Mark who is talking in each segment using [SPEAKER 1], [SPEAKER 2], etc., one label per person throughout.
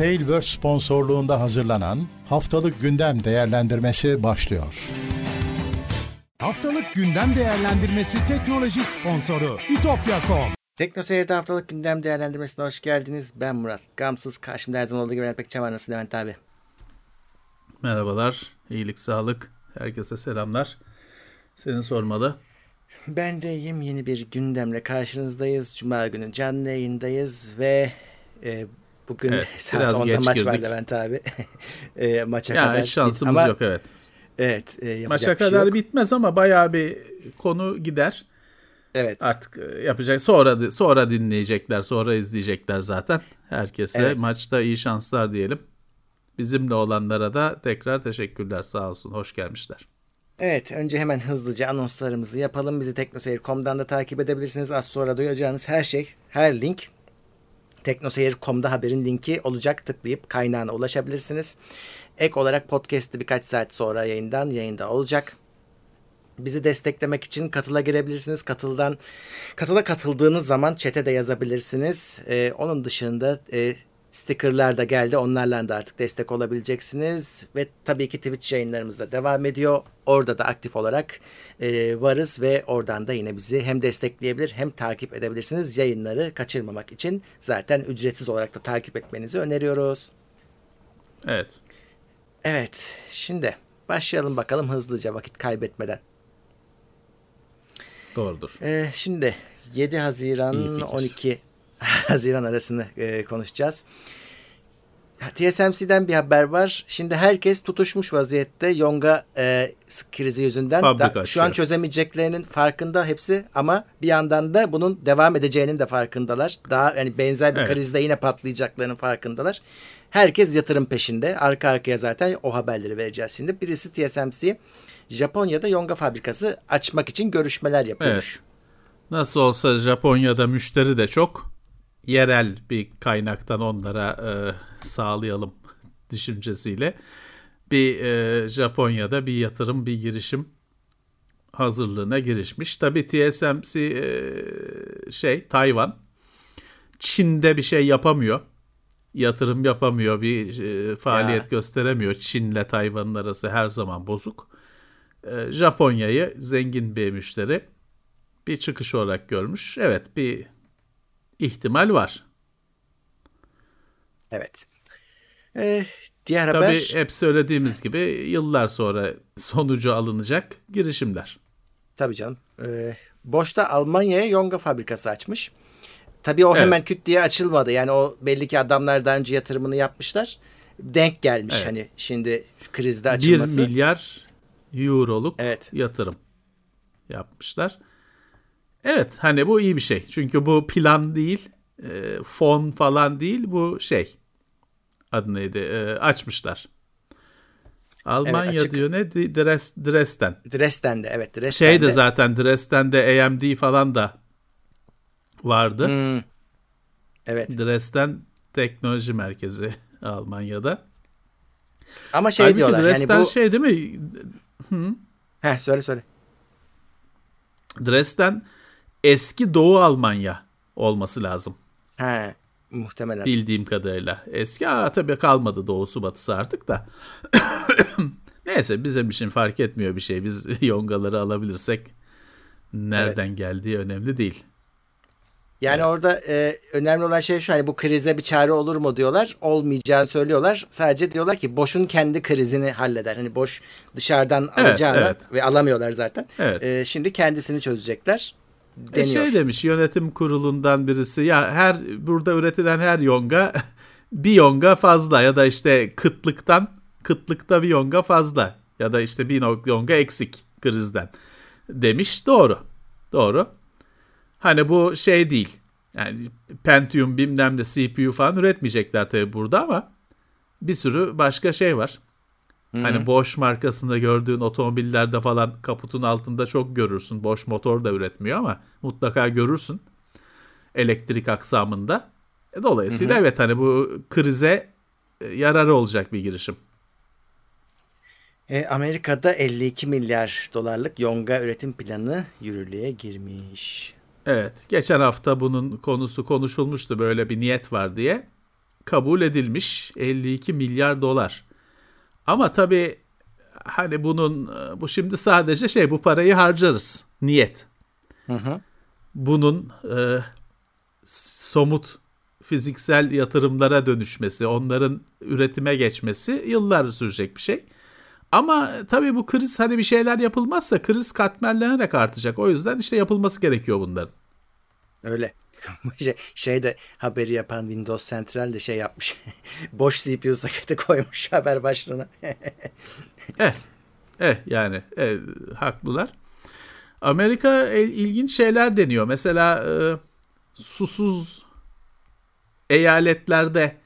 [SPEAKER 1] Tailverse sponsorluğunda hazırlanan Haftalık Gündem Değerlendirmesi başlıyor.
[SPEAKER 2] Haftalık Gündem Değerlendirmesi teknoloji sponsoru itopya.com
[SPEAKER 3] Tekno Seyir'de haftalık gündem değerlendirmesine hoş geldiniz. Ben Murat. Gamsız karşımda her zaman olduğu gibi Levent var. Nasıl Levent abi?
[SPEAKER 4] Merhabalar, iyilik, sağlık. Herkese selamlar. Seni sormalı.
[SPEAKER 3] Ben de iyiyim. Yeni bir gündemle karşınızdayız. Cuma günü canlı yayındayız ve e, bugün
[SPEAKER 4] Evet,
[SPEAKER 3] saat
[SPEAKER 4] biraz
[SPEAKER 3] 10'da
[SPEAKER 4] geç
[SPEAKER 3] maç var
[SPEAKER 4] girdik.
[SPEAKER 3] Levent abi. e, maça
[SPEAKER 4] Ya
[SPEAKER 3] kadar.
[SPEAKER 4] şansımız
[SPEAKER 3] Ama,
[SPEAKER 4] yok evet.
[SPEAKER 3] Evet. E,
[SPEAKER 4] Maça
[SPEAKER 3] şey
[SPEAKER 4] kadar
[SPEAKER 3] yok.
[SPEAKER 4] bitmez ama bayağı bir konu gider.
[SPEAKER 3] Evet.
[SPEAKER 4] Artık e, yapacak sonra sonra dinleyecekler, sonra izleyecekler zaten. Herkese
[SPEAKER 3] Evet.
[SPEAKER 4] maçta iyi şanslar diyelim. Bizimle olanlara da tekrar teşekkürler sağ olsun. Hoş gelmişler.
[SPEAKER 3] Evet, önce hemen hızlıca anonslarımızı yapalım. Bizi teknoseyir.com'dan da takip edebilirsiniz. Az sonra duyacağınız her şey, her link teknoseyir.com'da haberin linki olacak. Tıklayıp kaynağına ulaşabilirsiniz. Ek olarak podcast'ı birkaç saat sonra yayından yayında olacak. Bizi desteklemek için katıla girebilirsiniz. Katıldan katıla katıldığınız zaman çete de yazabilirsiniz. Ee, onun dışında e, stickerlar da geldi. Onlarla da artık destek olabileceksiniz. Ve tabii ki Twitch yayınlarımız da devam ediyor. Orada da aktif olarak e, varız ve oradan da yine bizi hem destekleyebilir hem takip edebilirsiniz. Yayınları kaçırmamak için zaten ücretsiz olarak da takip etmenizi öneriyoruz.
[SPEAKER 4] Evet.
[SPEAKER 3] Evet, şimdi başlayalım bakalım hızlıca vakit kaybetmeden.
[SPEAKER 4] Doğrudur.
[SPEAKER 3] Ee, şimdi 7
[SPEAKER 4] İyi
[SPEAKER 3] Haziran
[SPEAKER 4] fikir.
[SPEAKER 3] 12 Haziran arasını e, konuşacağız. TSMC'den bir haber var. Şimdi herkes tutuşmuş vaziyette Yonga e, krizi yüzünden.
[SPEAKER 4] Fabrika
[SPEAKER 3] Da- şu an çözemeyeceklerinin farkında hepsi ama bir yandan da bunun devam edeceğinin de farkındalar. Daha yani benzer bir
[SPEAKER 4] Evet.
[SPEAKER 3] krizde yine patlayacaklarının farkındalar. Herkes yatırım peşinde. Arka arkaya zaten o haberleri vereceğiz şimdi. Birisi TSMC Japonya'da Yonga fabrikası açmak için görüşmeler yapıyormuş.
[SPEAKER 4] Nasıl olsa Japonya'da müşteri de çok. Yerel bir kaynaktan onlara e, sağlayalım düşüncesiyle. Bir e, Japonya'da bir yatırım, bir girişim hazırlığına girişmiş. Tabii TSMC e, şey Tayvan. Çin'de bir şey yapamıyor. Yatırım yapamıyor, bir e, faaliyet
[SPEAKER 3] Ya.
[SPEAKER 4] gösteremiyor. Çin'le Tayvan'ın arası her zaman bozuk. E, Japonya'yı zengin bir müşteri bir çıkış olarak görmüş. Evet bir ihtimal var.
[SPEAKER 3] Evet. Ee, diğer
[SPEAKER 4] Tabii
[SPEAKER 3] haber
[SPEAKER 4] hep söylediğimiz gibi yıllar sonra sonucu alınacak girişimler.
[SPEAKER 3] tabii canım. Ee, Boş'ta Almanya'ya Yonga fabrikası açmış. Tabii o
[SPEAKER 4] Evet.
[SPEAKER 3] hemen küt diye açılmadı. Yani o belli ki adamlar daha önce yatırımını yapmışlar. Denk gelmiş
[SPEAKER 4] Evet.
[SPEAKER 3] hani şimdi krizde
[SPEAKER 4] 1
[SPEAKER 3] açılması.
[SPEAKER 4] milyar euroluk
[SPEAKER 3] Evet.
[SPEAKER 4] yatırım yapmışlar. Evet hani bu iyi bir şey. Çünkü bu plan değil, e, fon falan değil bu şey. Adı neydi? E, açmışlar. Almanya
[SPEAKER 3] açık.
[SPEAKER 4] diyor ne? Dres, Dresden.
[SPEAKER 3] Dresden'de evet Dresden'de.
[SPEAKER 4] Şey de zaten Dresden'de AMD falan da vardı.
[SPEAKER 3] Hmm. Evet.
[SPEAKER 4] Dresden Teknoloji Merkezi Almanya'da.
[SPEAKER 3] Ama şey
[SPEAKER 4] Halbuki
[SPEAKER 3] diyorlar
[SPEAKER 4] Dresden
[SPEAKER 3] yani bu
[SPEAKER 4] şey değil mi?
[SPEAKER 3] Heh, söyle söyle.
[SPEAKER 4] Dresden eski Doğu Almanya olması lazım
[SPEAKER 3] He, muhtemelen.
[SPEAKER 4] bildiğim kadarıyla. Eski aa, tabii kalmadı doğusu batısı artık da. Neyse bizim için fark etmiyor bir şey. Biz yongaları alabilirsek nereden geldiği önemli değil.
[SPEAKER 3] Yani orada e, önemli olan şey şu hani bu krize bir çare olur mu diyorlar. Olmayacağını söylüyorlar. Sadece diyorlar ki Boş'un kendi krizini halleder. Hani Boş dışarıdan
[SPEAKER 4] Evet,
[SPEAKER 3] alacağına
[SPEAKER 4] evet.
[SPEAKER 3] ve alamıyorlar zaten.
[SPEAKER 4] Evet.
[SPEAKER 3] E, şimdi kendisini çözecekler.
[SPEAKER 4] E
[SPEAKER 3] Deniyor.
[SPEAKER 4] şey demiş yönetim kurulundan birisi ya her burada üretilen her yonga bir yonga fazla ya da işte kıtlıktan kıtlıkta bir yonga fazla ya da işte bir yonga eksik krizden demiş doğru doğru hani bu şey değil yani Pentium bilmem de CPU falan üretmeyecekler tabii burada ama bir sürü başka şey var. Hani Bosch markasında gördüğün otomobillerde falan kaputun altında çok görürsün. Bosch motor da üretmiyor ama mutlaka görürsün. Elektrik aksamında. E, Dolayısıyla evet hani bu krize e, yararı olacak bir girişim.
[SPEAKER 3] E, Amerika'da 52 milyar dolarlık yonga üretim planı yürürlüğe girmiş.
[SPEAKER 4] Evet, geçen hafta bunun konusu konuşulmuştu böyle bir niyet var diye. kabul edilmiş 52 milyar dolar. Ama tabii hani bunun bu şimdi sadece şey bu parayı harcarız niyet.
[SPEAKER 3] Hı hı.
[SPEAKER 4] Bunun e, somut fiziksel yatırımlara dönüşmesi, onların üretime geçmesi yıllar sürecek bir şey. Ama tabii bu kriz hani bir şeyler yapılmazsa kriz katmerlenerek artacak. O yüzden işte yapılması gerekiyor bunların.
[SPEAKER 3] Öyle. Şey, şey de haberi yapan Windows Central de şey yapmış. Boş CPU soketi koymuş haber başlığına.
[SPEAKER 4] eh, eh yani eh, haklılar. Amerika ilginç şeyler deniyor. Mesela e, susuz eyaletlerde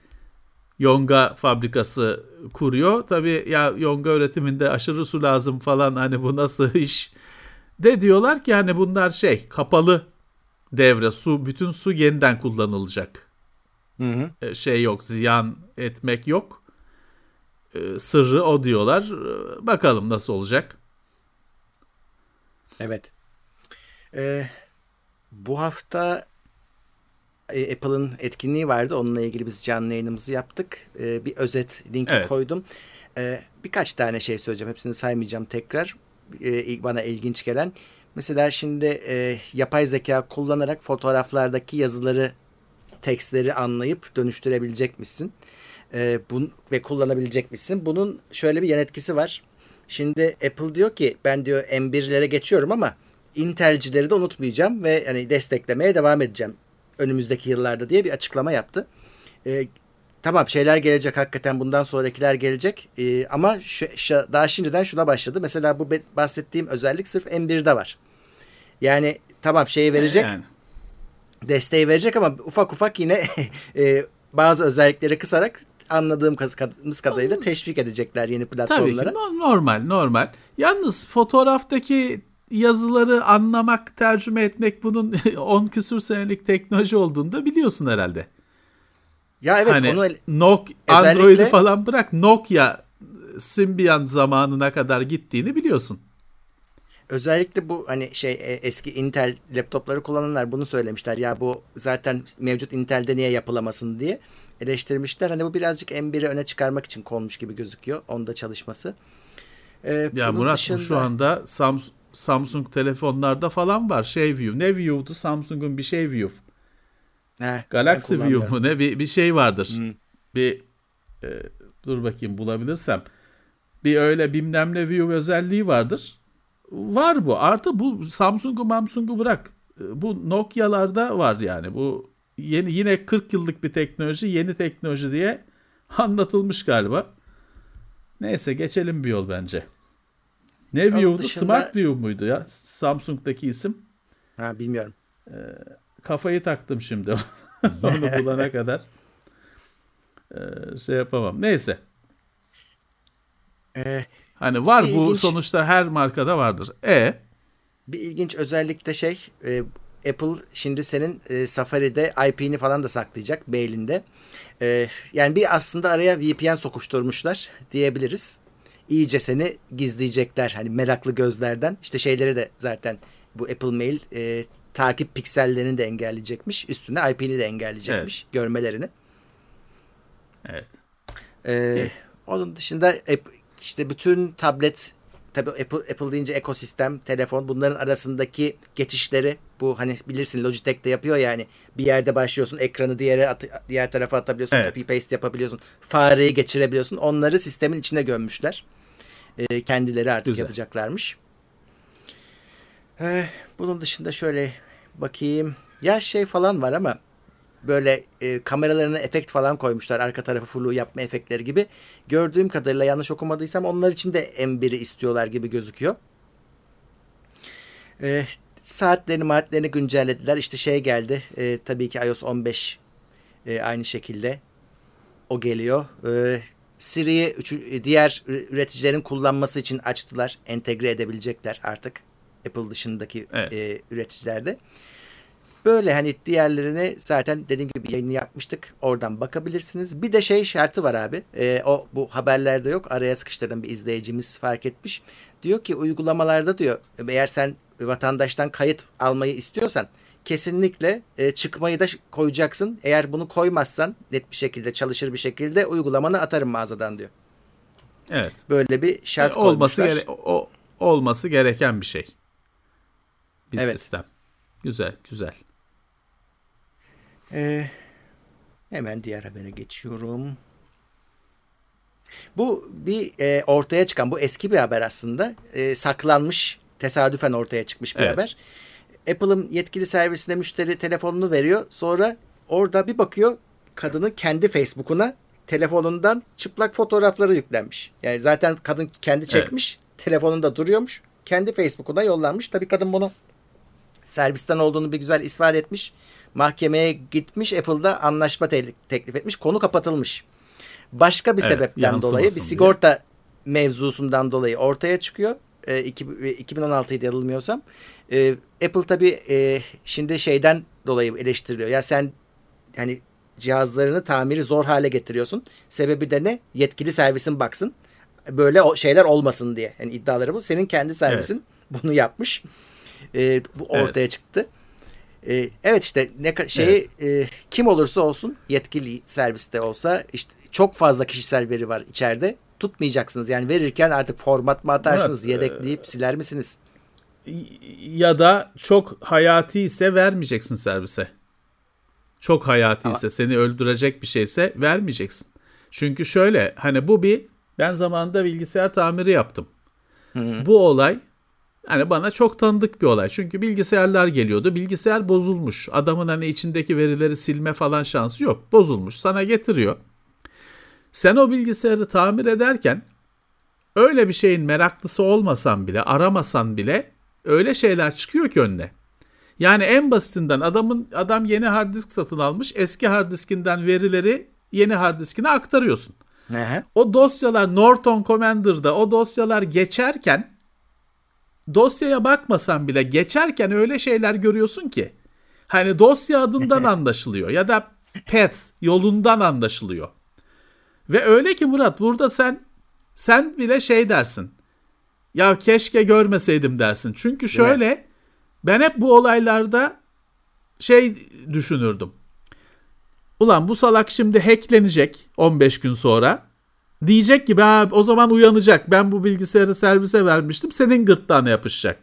[SPEAKER 4] yonga fabrikası kuruyor. Tabii ya yonga üretiminde aşırı su lazım falan hani bu nasıl iş? De diyorlar ki hani bunlar şey kapalı devre su bütün su yeniden kullanılacak.
[SPEAKER 3] Hı hı.
[SPEAKER 4] E, şey yok ziyan etmek yok. E, sırrı o diyorlar. E, bakalım nasıl olacak.
[SPEAKER 3] Evet. Ee, bu hafta Apple'ın etkinliği vardı. Onunla ilgili biz canlı yayınımızı yaptık. E, bir özet linki evet. koydum. E, birkaç tane şey söyleyeceğim. Hepsini saymayacağım tekrar. E, bana ilginç gelen. Mesela şimdi e, yapay zeka kullanarak fotoğraflardaki yazıları, tekstleri anlayıp dönüştürebilecek misin? E, bun, ve kullanabilecek misin? Bunun şöyle bir yan etkisi var. Şimdi Apple diyor ki ben diyor M1'lere geçiyorum ama Intel'cileri de unutmayacağım ve hani desteklemeye devam edeceğim önümüzdeki yıllarda diye bir açıklama yaptı. E, tamam şeyler gelecek hakikaten bundan sonrakiler gelecek e, ama şu, şu, daha şimdiden şuna başladı. Mesela bu bahsettiğim özellik sırf M1'de var. Yani tamam şeyi verecek yani. desteği verecek ama ufak ufak yine e, bazı özellikleri kısarak anladığım kadarıyla teşvik edecekler yeni platformlara.
[SPEAKER 4] Tabii ki normal normal. Yalnız fotoğraftaki yazıları anlamak, tercüme etmek bunun 10 küsür senelik teknoloji olduğunu da biliyorsun herhalde.
[SPEAKER 3] Ya evet
[SPEAKER 4] hani
[SPEAKER 3] onu
[SPEAKER 4] Nok. Android'i falan bırak Nokia Symbian zamanına kadar gittiğini biliyorsun.
[SPEAKER 3] Özellikle bu hani şey e, eski Intel laptopları kullananlar bunu söylemişler. Ya bu zaten mevcut Intel'de niye yapılamasın diye eleştirmişler. Hani bu birazcık M1'i öne çıkarmak için konmuş gibi gözüküyor. Onda çalışması.
[SPEAKER 4] Ee, ya Murat dışında... şu anda Samsung Samsung telefonlarda falan var. Şey View. Ne View'du? Samsung'un bir şey View. Heh, Galaxy View mu ne? Bir, bir şey vardır. Hmm. Bir e, dur bakayım bulabilirsem. Bir öyle bilmem ne View özelliği vardır. Var bu. Artı bu Samsung'u Samsung'u bırak. E, bu Nokia'larda var yani. Bu yeni yine 40 yıllık bir teknoloji, yeni teknoloji diye anlatılmış galiba. Neyse geçelim bir yol bence. Ne View'du? Dışında... Smart View muydu ya? Samsung'daki isim.
[SPEAKER 3] Ha bilmiyorum.
[SPEAKER 4] Ee, kafayı taktım şimdi. Onu bulana kadar. Ee, şey yapamam. Neyse. Ee, hani var bu ilginç, sonuçta her markada vardır. E
[SPEAKER 3] bir ilginç özellik de şey e, Apple şimdi senin e, Safari'de IP'ni falan da saklayacak mailinde. E, yani bir aslında araya VPN sokuşturmuşlar diyebiliriz iyice seni gizleyecekler. Hani meraklı gözlerden. İşte şeyleri de zaten bu Apple Mail e, takip piksellerini de engelleyecekmiş. Üstüne IP'ni de engelleyecekmiş. Evet. Görmelerini.
[SPEAKER 4] Evet.
[SPEAKER 3] Ee, onun dışında işte bütün tablet tabi Apple, Apple deyince ekosistem, telefon bunların arasındaki geçişleri bu hani bilirsin Logitech de yapıyor yani bir yerde başlıyorsun ekranı diğer at, diğer tarafa atabiliyorsun evet. copy paste yapabiliyorsun fareyi geçirebiliyorsun onları sistemin içine gömmüşler e, kendileri artık Güzel. yapacaklarmış. E, bunun dışında şöyle bakayım. Ya şey falan var ama böyle e, kameralarına efekt falan koymuşlar. Arka tarafı flu yapma efektleri gibi. Gördüğüm kadarıyla yanlış okumadıysam onlar için de M1'i istiyorlar gibi gözüküyor. E, saatlerini maatlerini güncellediler. İşte şey geldi. E, tabii ki iOS 15 e, aynı şekilde o geliyor. E, Siri'yi diğer üreticilerin kullanması için açtılar. Entegre edebilecekler artık Apple dışındaki evet. e, üreticilerde. Böyle hani diğerlerini zaten dediğim gibi yayını yapmıştık. Oradan bakabilirsiniz. Bir de şey şartı var abi. E, o bu haberlerde yok. Araya sıkıştırdım bir izleyicimiz fark etmiş. Diyor ki uygulamalarda diyor eğer sen vatandaştan kayıt almayı istiyorsan kesinlikle e, çıkmayı da koyacaksın. Eğer bunu koymazsan net bir şekilde çalışır bir şekilde uygulamanı atarım mağazadan diyor.
[SPEAKER 4] Evet.
[SPEAKER 3] Böyle bir şart
[SPEAKER 4] E, olması gere- o, olması gereken bir şey. Bir
[SPEAKER 3] Evet.
[SPEAKER 4] sistem. Güzel, güzel.
[SPEAKER 3] Ee, hemen diğer habere geçiyorum. Bu bir e, ortaya çıkan, bu eski bir haber aslında. E, saklanmış, tesadüfen ortaya çıkmış bir
[SPEAKER 4] Evet.
[SPEAKER 3] haber. Apple'ın yetkili servisine müşteri telefonunu veriyor. Sonra orada bir bakıyor kadının kendi Facebook'una telefonundan çıplak fotoğrafları yüklenmiş. Yani zaten kadın kendi çekmiş, telefonunda duruyormuş. Kendi Facebook'una yollanmış. Tabii kadın bunu servisten olduğunu bir güzel ispat etmiş. Mahkemeye gitmiş. Apple'da anlaşma te- teklif etmiş. Konu kapatılmış. Başka bir
[SPEAKER 4] Evet,
[SPEAKER 3] sebepten dolayı bir
[SPEAKER 4] diye.
[SPEAKER 3] sigorta mevzusundan dolayı ortaya çıkıyor. E, iki- e, 2016'ydı yanılmıyorsam. E, Apple tabii e, şimdi şeyden dolayı eleştiriliyor. Ya sen hani cihazlarını tamiri zor hale getiriyorsun. Sebebi de ne? Yetkili servisin baksın. Böyle o şeyler olmasın diye. Yani iddiaları bu. Senin kendi servisin bunu yapmış. E, bu
[SPEAKER 4] Evet.
[SPEAKER 3] ortaya çıktı. E, evet işte ne şeyi e, kim olursa olsun yetkili serviste olsa işte çok fazla kişisel veri var içeride. Tutmayacaksınız. Yani verirken artık format mı atarsınız,
[SPEAKER 4] Murat, e,
[SPEAKER 3] yedekleyip siler misiniz?
[SPEAKER 4] Ya da çok hayati ise vermeyeceksin servise. Çok hayati ise seni öldürecek bir şeyse vermeyeceksin. Çünkü şöyle hani bu bir ben zamanında bilgisayar tamiri yaptım. Bu olay hani bana çok tanıdık bir olay. Çünkü bilgisayarlar geliyordu. Bilgisayar bozulmuş. Adamın hani içindeki verileri silme falan şansı yok. Bozulmuş. Sana getiriyor. Sen o bilgisayarı tamir ederken öyle bir şeyin meraklısı olmasan bile, aramasan bile öyle şeyler çıkıyor ki önüne. Yani en basitinden adamın adam yeni hard disk satın almış. Eski hard diskinden verileri yeni hard diskine aktarıyorsun.
[SPEAKER 3] Aha.
[SPEAKER 4] O dosyalar Norton Commander'da o dosyalar geçerken dosyaya bakmasan bile geçerken öyle şeyler görüyorsun ki hani dosya adından anlaşılıyor ya da path yolundan anlaşılıyor. Ve öyle ki Murat burada sen sen bile şey dersin. Ya keşke görmeseydim dersin. Çünkü şöyle ben hep bu olaylarda şey düşünürdüm. Ulan bu salak şimdi hacklenecek 15 gün sonra. Diyecek ki ha, o zaman uyanacak. Ben bu bilgisayarı servise vermiştim. Senin gırtlağına yapışacak.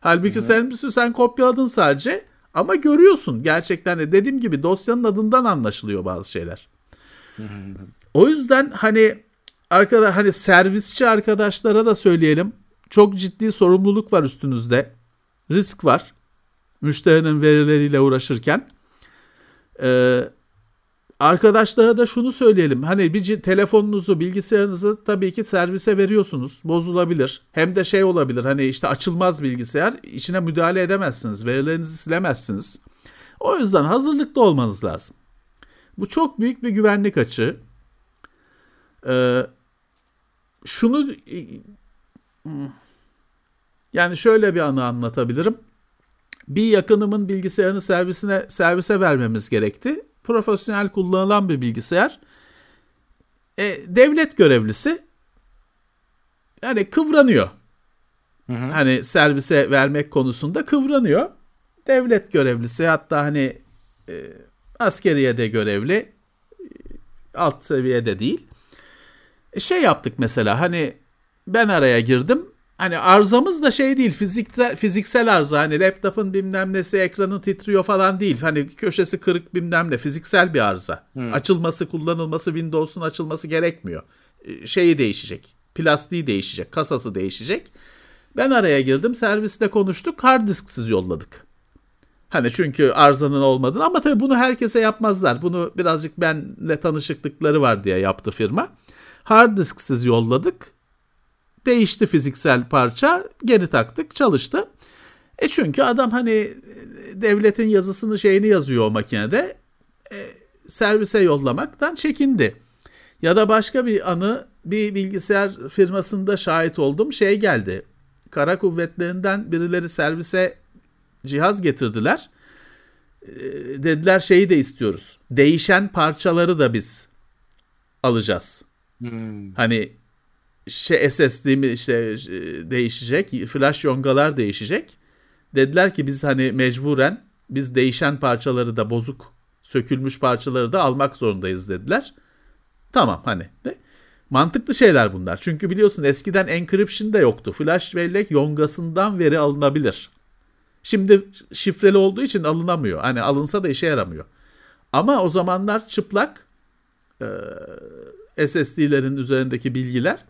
[SPEAKER 4] Halbuki sen, sen kopyaladın sadece. Ama görüyorsun gerçekten de dediğim gibi dosyanın adından anlaşılıyor bazı şeyler. O yüzden hani arkada hani servisçi arkadaşlara da söyleyelim. Çok ciddi sorumluluk var üstünüzde. Risk var. Müşterinin verileriyle uğraşırken. Ee, arkadaşlara da şunu söyleyelim. Hani bir telefonunuzu, bilgisayarınızı tabii ki servise veriyorsunuz. Bozulabilir. Hem de şey olabilir. Hani işte açılmaz bilgisayar. içine müdahale edemezsiniz. Verilerinizi silemezsiniz. O yüzden hazırlıklı olmanız lazım. Bu çok büyük bir güvenlik açığı. Ee, şunu yani şöyle bir anı anlatabilirim. Bir yakınımın bilgisayarını servisine servise vermemiz gerekti. Profesyonel kullanılan bir bilgisayar. E, devlet görevlisi yani kıvranıyor. Hani servise vermek konusunda kıvranıyor. Devlet görevlisi hatta hani e, askeriye de görevli e, alt seviyede değil. E, şey yaptık mesela hani ben araya girdim. Hani arızamız da şey değil fiziksel, fiziksel arıza hani laptopun bilmem nesi ekranı titriyor falan değil. Hani köşesi kırık bilmem ne fiziksel bir arıza. Açılması kullanılması Windows'un açılması gerekmiyor. E, Şeyi değişecek plastiği değişecek kasası değişecek. Ben araya girdim serviste konuştuk hard disksiz yolladık. Hani çünkü arızanın olmadığını ama tabii bunu herkese yapmazlar. Bunu birazcık benle tanışıklıkları var diye yaptı firma. Hard disksiz yolladık. Değişti fiziksel parça. Geri taktık çalıştı. E çünkü adam hani e, devletin yazısını şeyini yazıyor o makinede. E, servise yollamaktan çekindi. Ya da başka bir anı bir bilgisayar firmasında şahit oldum. Şey geldi. Kara kuvvetlerinden birileri servise cihaz getirdiler. Ee, dediler şeyi de istiyoruz. Değişen parçaları da biz alacağız. Hani şey SSD mi işte e, değişecek, flash yongalar değişecek. Dediler ki biz hani mecburen biz değişen parçaları da bozuk, sökülmüş parçaları da almak zorundayız dediler. Tamam hani de, mantıklı şeyler bunlar. Çünkü biliyorsun eskiden encryption de yoktu. Flash bellek yongasından veri alınabilir. Şimdi şifreli olduğu için alınamıyor. Hani alınsa da işe yaramıyor. Ama o zamanlar çıplak e, SSD'lerin üzerindeki bilgiler.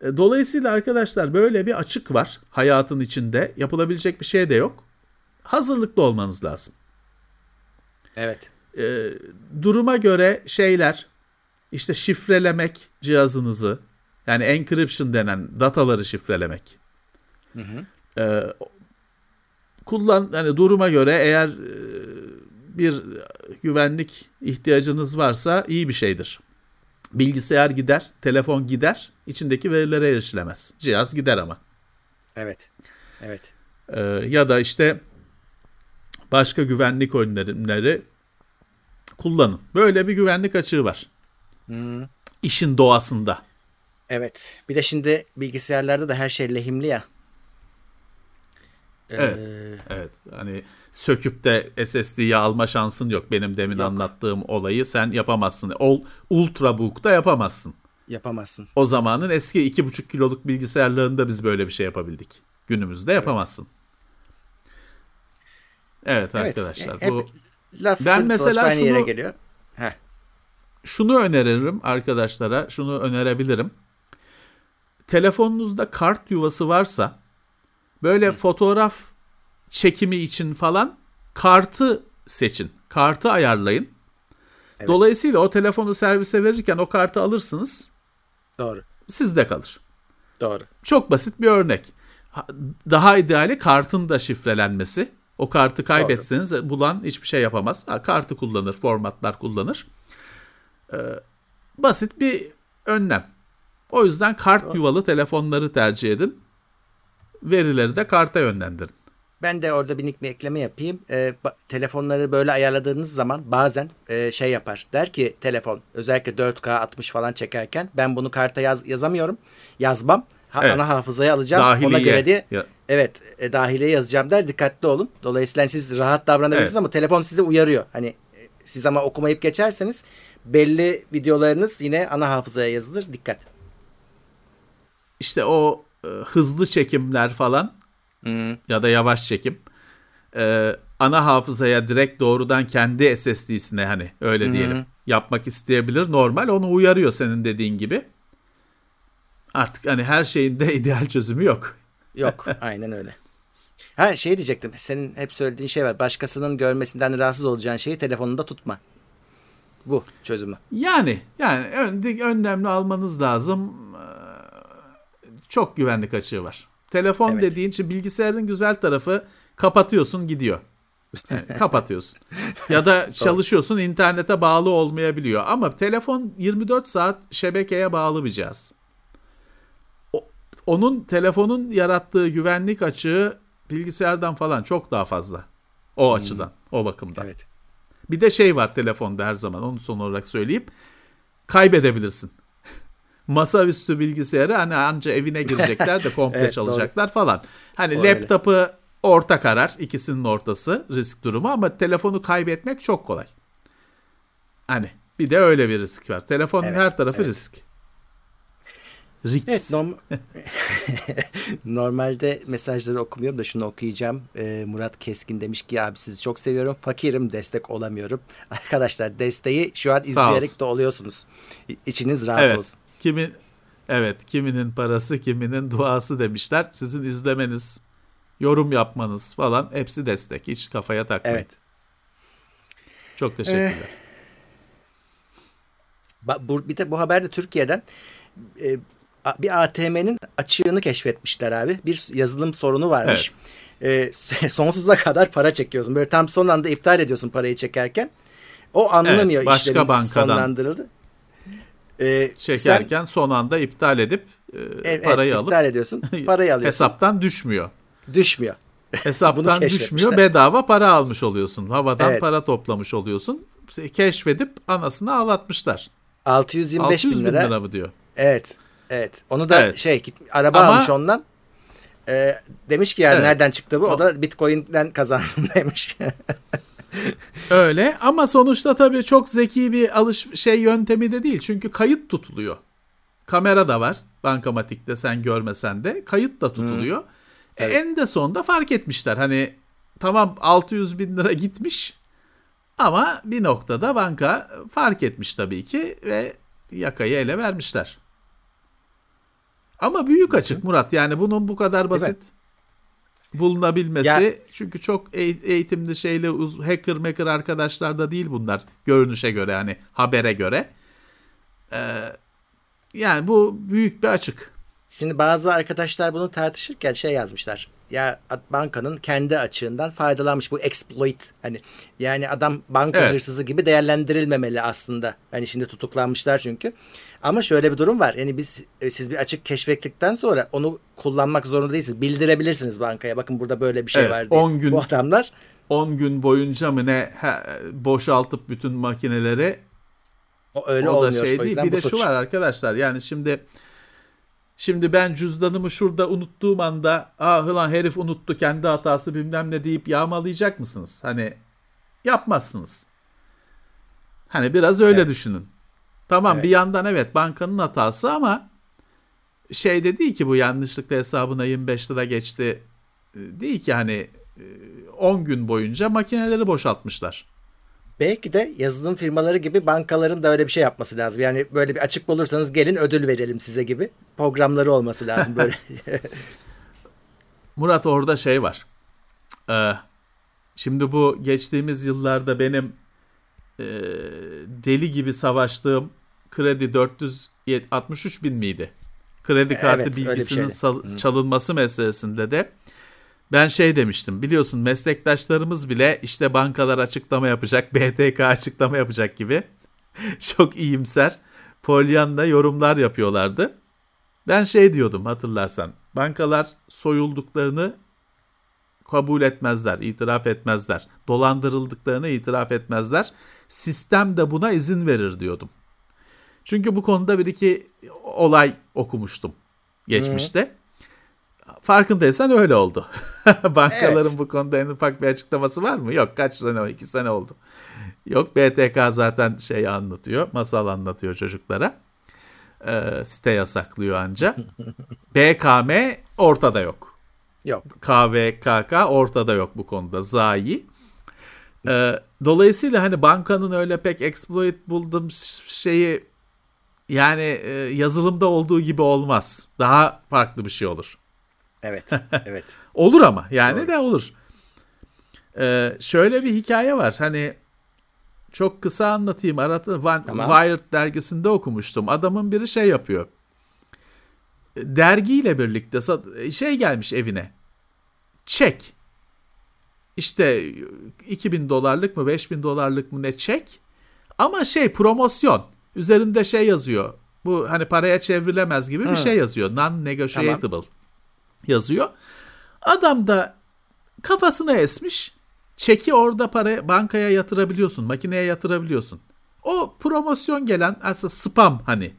[SPEAKER 4] E, dolayısıyla arkadaşlar böyle bir açık var hayatın içinde. Yapılabilecek bir şey de yok. Hazırlıklı olmanız lazım.
[SPEAKER 3] Evet.
[SPEAKER 4] E, duruma göre şeyler işte şifrelemek cihazınızı yani encryption denen dataları şifrelemek. Hı hı. E, kullan hani duruma göre eğer e, bir güvenlik ihtiyacınız varsa iyi bir şeydir. Bilgisayar gider, telefon gider, içindeki verilere erişilemez. Cihaz gider ama.
[SPEAKER 3] Evet. Evet.
[SPEAKER 4] Ee, ya da işte başka güvenlik önlemleri kullanın. Böyle bir güvenlik açığı var. Hmm. İşin doğasında.
[SPEAKER 3] Evet. Bir de şimdi bilgisayarlarda da her şey lehimli ya.
[SPEAKER 4] Evet. Ee, evet. Hani söküp de SSD'yi alma şansın yok. Benim demin yok. anlattığım olayı sen yapamazsın. Ol, Ultrabook'ta yapamazsın.
[SPEAKER 3] Yapamazsın.
[SPEAKER 4] O zamanın eski 2,5 kiloluk bilgisayarlarında biz böyle bir şey yapabildik. Günümüzde yapamazsın. Evet, evet arkadaşlar. Hep bu
[SPEAKER 3] laf ben mesela şunu, yere geliyor. Heh.
[SPEAKER 4] Şunu öneririm arkadaşlara, şunu önerebilirim. Telefonunuzda kart yuvası varsa Böyle Hı. fotoğraf çekimi için falan kartı seçin. Kartı ayarlayın. Evet. Dolayısıyla o telefonu servise verirken o kartı alırsınız.
[SPEAKER 3] Doğru.
[SPEAKER 4] Sizde kalır.
[SPEAKER 3] Doğru.
[SPEAKER 4] Çok basit bir örnek. Daha ideali kartın da şifrelenmesi. O kartı kaybetseniz Doğru. bulan hiçbir şey yapamaz. kartı kullanır, formatlar kullanır. Ee, basit bir önlem. O yüzden kart Doğru. yuvalı telefonları tercih edin verileri de karta yönlendirin.
[SPEAKER 3] Ben de orada bir ekleme yapayım. E, telefonları böyle ayarladığınız zaman bazen e, şey yapar. Der ki telefon özellikle 4K 60 falan çekerken ben bunu karta yaz, yazamıyorum. Yazmam. Ha, evet. Ana hafızaya alacağım. Dahiliye. Ona göre diye ya. evet e, dahiliye yazacağım der. Dikkatli olun. Dolayısıyla siz rahat davranabilirsiniz evet. ama telefon sizi uyarıyor. Hani e, siz ama okumayıp geçerseniz belli videolarınız yine ana hafızaya yazılır. Dikkat.
[SPEAKER 4] İşte o e, hızlı çekimler falan hmm. ya da yavaş çekim e, ana hafızaya direkt doğrudan kendi SSD'sine hani öyle diyelim hmm. yapmak isteyebilir. Normal onu uyarıyor senin dediğin gibi. Artık hani her şeyin de ideal çözümü yok.
[SPEAKER 3] Yok aynen öyle. Ha şey diyecektim. Senin hep söylediğin şey var. Başkasının görmesinden rahatsız olacağın şeyi telefonunda tutma. Bu çözümü.
[SPEAKER 4] Yani yani önlemli almanız lazım çok güvenlik açığı var. Telefon evet. dediğin için bilgisayarın güzel tarafı kapatıyorsun gidiyor. kapatıyorsun. Ya da çalışıyorsun internete bağlı olmayabiliyor. Ama telefon 24 saat şebekeye bağlı bir cihaz. O, onun telefonun yarattığı güvenlik açığı bilgisayardan falan çok daha fazla. O hmm. açıdan, o bakımdan. Evet. Bir de şey var telefonda her zaman onu son olarak söyleyeyim. Kaybedebilirsin masaüstü bilgisayarı hani anca evine girecekler de komple evet, çalacaklar doğru. falan. Hani o laptopu öyle. orta karar ikisinin ortası risk durumu ama telefonu kaybetmek çok kolay. Hani bir de öyle bir risk var. Telefonun evet, her tarafı evet. risk.
[SPEAKER 3] Risk. Evet, norm- Normalde mesajları okumuyorum da şunu okuyacağım. Ee, Murat Keskin demiş ki abi sizi çok seviyorum. Fakirim destek olamıyorum. Arkadaşlar desteği şu an izleyerek de oluyorsunuz. İçiniz rahat evet. olsun.
[SPEAKER 4] Kimin evet kiminin parası kiminin duası demişler. Sizin izlemeniz, yorum yapmanız falan hepsi destek. Hiç kafaya takmayın. Evet. Çok teşekkürler.
[SPEAKER 3] Ee, bu, bir de bu haber de Türkiye'den e, bir ATM'nin açığını keşfetmişler abi. Bir yazılım sorunu varmış. Evet. E, sonsuza kadar para çekiyorsun. Böyle tam son anda iptal ediyorsun parayı çekerken. O anlamıyor evet, başka işlemin bankadan. sonlandırıldı
[SPEAKER 4] e, çekerken sen, son anda iptal edip e, evet, parayı iptal alıp
[SPEAKER 3] iptal ediyorsun. Parayı alıyorsun.
[SPEAKER 4] hesaptan düşmüyor.
[SPEAKER 3] Düşmüyor.
[SPEAKER 4] Hesaptan düşmüyor. Bedava para almış oluyorsun. Havadan evet. para toplamış oluyorsun. Keşfedip anasını ağlatmışlar.
[SPEAKER 3] 625
[SPEAKER 4] 600
[SPEAKER 3] bin lira.
[SPEAKER 4] bin lira mı diyor?
[SPEAKER 3] Evet. Evet. Onu da evet. şey araba Ama, almış ondan. e, demiş ki yani
[SPEAKER 4] Evet.
[SPEAKER 3] nereden çıktı bu? O da Bitcoin'den kazandım demiş.
[SPEAKER 4] Öyle ama sonuçta tabii çok zeki bir alış şey yöntemi de değil. Çünkü kayıt tutuluyor. Kamera da var bankamatikte sen görmesen de kayıt da tutuluyor. E, en de sonunda fark etmişler. Hani tamam 600 bin lira gitmiş ama bir noktada banka fark etmiş tabii ki ve yakayı ele vermişler. Ama büyük açık Murat yani bunun bu kadar basit bulunabilmesi
[SPEAKER 3] Ya-
[SPEAKER 4] çünkü çok eğ- eğitimli şeyle hacker maker arkadaşlar da değil bunlar görünüşe göre hani habere göre. Ee, yani bu büyük bir açık.
[SPEAKER 3] Şimdi bazı arkadaşlar bunu tartışırken şey yazmışlar. Ya bankanın kendi açığından faydalanmış bu exploit hani yani adam banka
[SPEAKER 4] Evet.
[SPEAKER 3] hırsızı gibi değerlendirilmemeli aslında. Hani şimdi tutuklanmışlar çünkü. Ama şöyle bir durum var. Yani biz e, siz bir açık keşfettikten sonra onu kullanmak zorunda değilsiniz. Bildirebilirsiniz bankaya. Bakın burada böyle bir şey
[SPEAKER 4] Evet,
[SPEAKER 3] var diye.
[SPEAKER 4] 10 gün-
[SPEAKER 3] Bu adamlar
[SPEAKER 4] 10 gün boyunca mı ne he- boşaltıp bütün makineleri
[SPEAKER 3] o öyle
[SPEAKER 4] o
[SPEAKER 3] olmuyor.
[SPEAKER 4] şey
[SPEAKER 3] o
[SPEAKER 4] değil.
[SPEAKER 3] yüzden
[SPEAKER 4] Bir
[SPEAKER 3] bu
[SPEAKER 4] de
[SPEAKER 3] suç.
[SPEAKER 4] şu var arkadaşlar yani şimdi şimdi ben cüzdanımı şurada unuttuğum anda ah lan herif unuttu kendi hatası bilmem ne deyip yağmalayacak mısınız? Hani yapmazsınız. Hani biraz öyle düşünün. Tamam
[SPEAKER 3] Evet.
[SPEAKER 4] bir yandan evet bankanın hatası ama şey de değil ki bu yanlışlıkla hesabına 25 lira geçti. Ee, Değil ki hani e, 10 gün boyunca makineleri boşaltmışlar.
[SPEAKER 3] Belki de yazılım firmaları gibi bankaların da öyle bir şey yapması lazım. Yani böyle bir açık bulursanız gelin ödül verelim size gibi programları olması lazım böyle.
[SPEAKER 4] Murat orada şey var. Ee, şimdi bu geçtiğimiz yıllarda benim e, deli gibi savaştığım kredi 463 bin miydi? Kredi kartı
[SPEAKER 3] Evet,
[SPEAKER 4] bilgisinin sal- çalınması meselesinde de ben şey demiştim. Biliyorsun meslektaşlarımız bile işte bankalar açıklama yapacak, BTK açıklama yapacak gibi çok iyimser polyanla yorumlar yapıyorlardı. Ben şey diyordum hatırlarsan. Bankalar soyulduklarını kabul etmezler, itiraf etmezler. Dolandırıldıklarını itiraf etmezler. Sistem de buna izin verir diyordum. Çünkü bu konuda bir iki olay okumuştum geçmişte. Farkındaysan öyle oldu. Bankaların
[SPEAKER 3] Evet.
[SPEAKER 4] bu konuda en ufak bir açıklaması var mı? Yok kaç sene iki sene oldu. Yok BTK zaten şey anlatıyor, masal anlatıyor çocuklara. Ee, site yasaklıyor anca. BKM ortada yok.
[SPEAKER 3] Yok.
[SPEAKER 4] KVKK ortada yok bu konuda. Zayi. Ee, dolayısıyla hani bankanın öyle pek exploit buldum şeyi yani e, yazılımda olduğu gibi olmaz. Daha farklı bir şey olur.
[SPEAKER 3] Evet. Evet.
[SPEAKER 4] Olur ama yani
[SPEAKER 3] Doğru.
[SPEAKER 4] de olur. Ee, şöyle bir hikaye var. Hani çok kısa anlatayım. Aratı Van,
[SPEAKER 3] Tamam.
[SPEAKER 4] Wired dergisinde okumuştum. Adamın biri şey yapıyor. Dergiyle birlikte şey gelmiş evine. Çek. İşte 2000 dolarlık mı 5000 dolarlık mı ne çek. Ama şey promosyon. Üzerinde şey yazıyor. Bu hani paraya çevrilemez gibi bir şey yazıyor. Non-negotiable yazıyor. Adam da kafasına esmiş. Çeki orada para bankaya yatırabiliyorsun, makineye yatırabiliyorsun. O promosyon gelen aslında spam hani.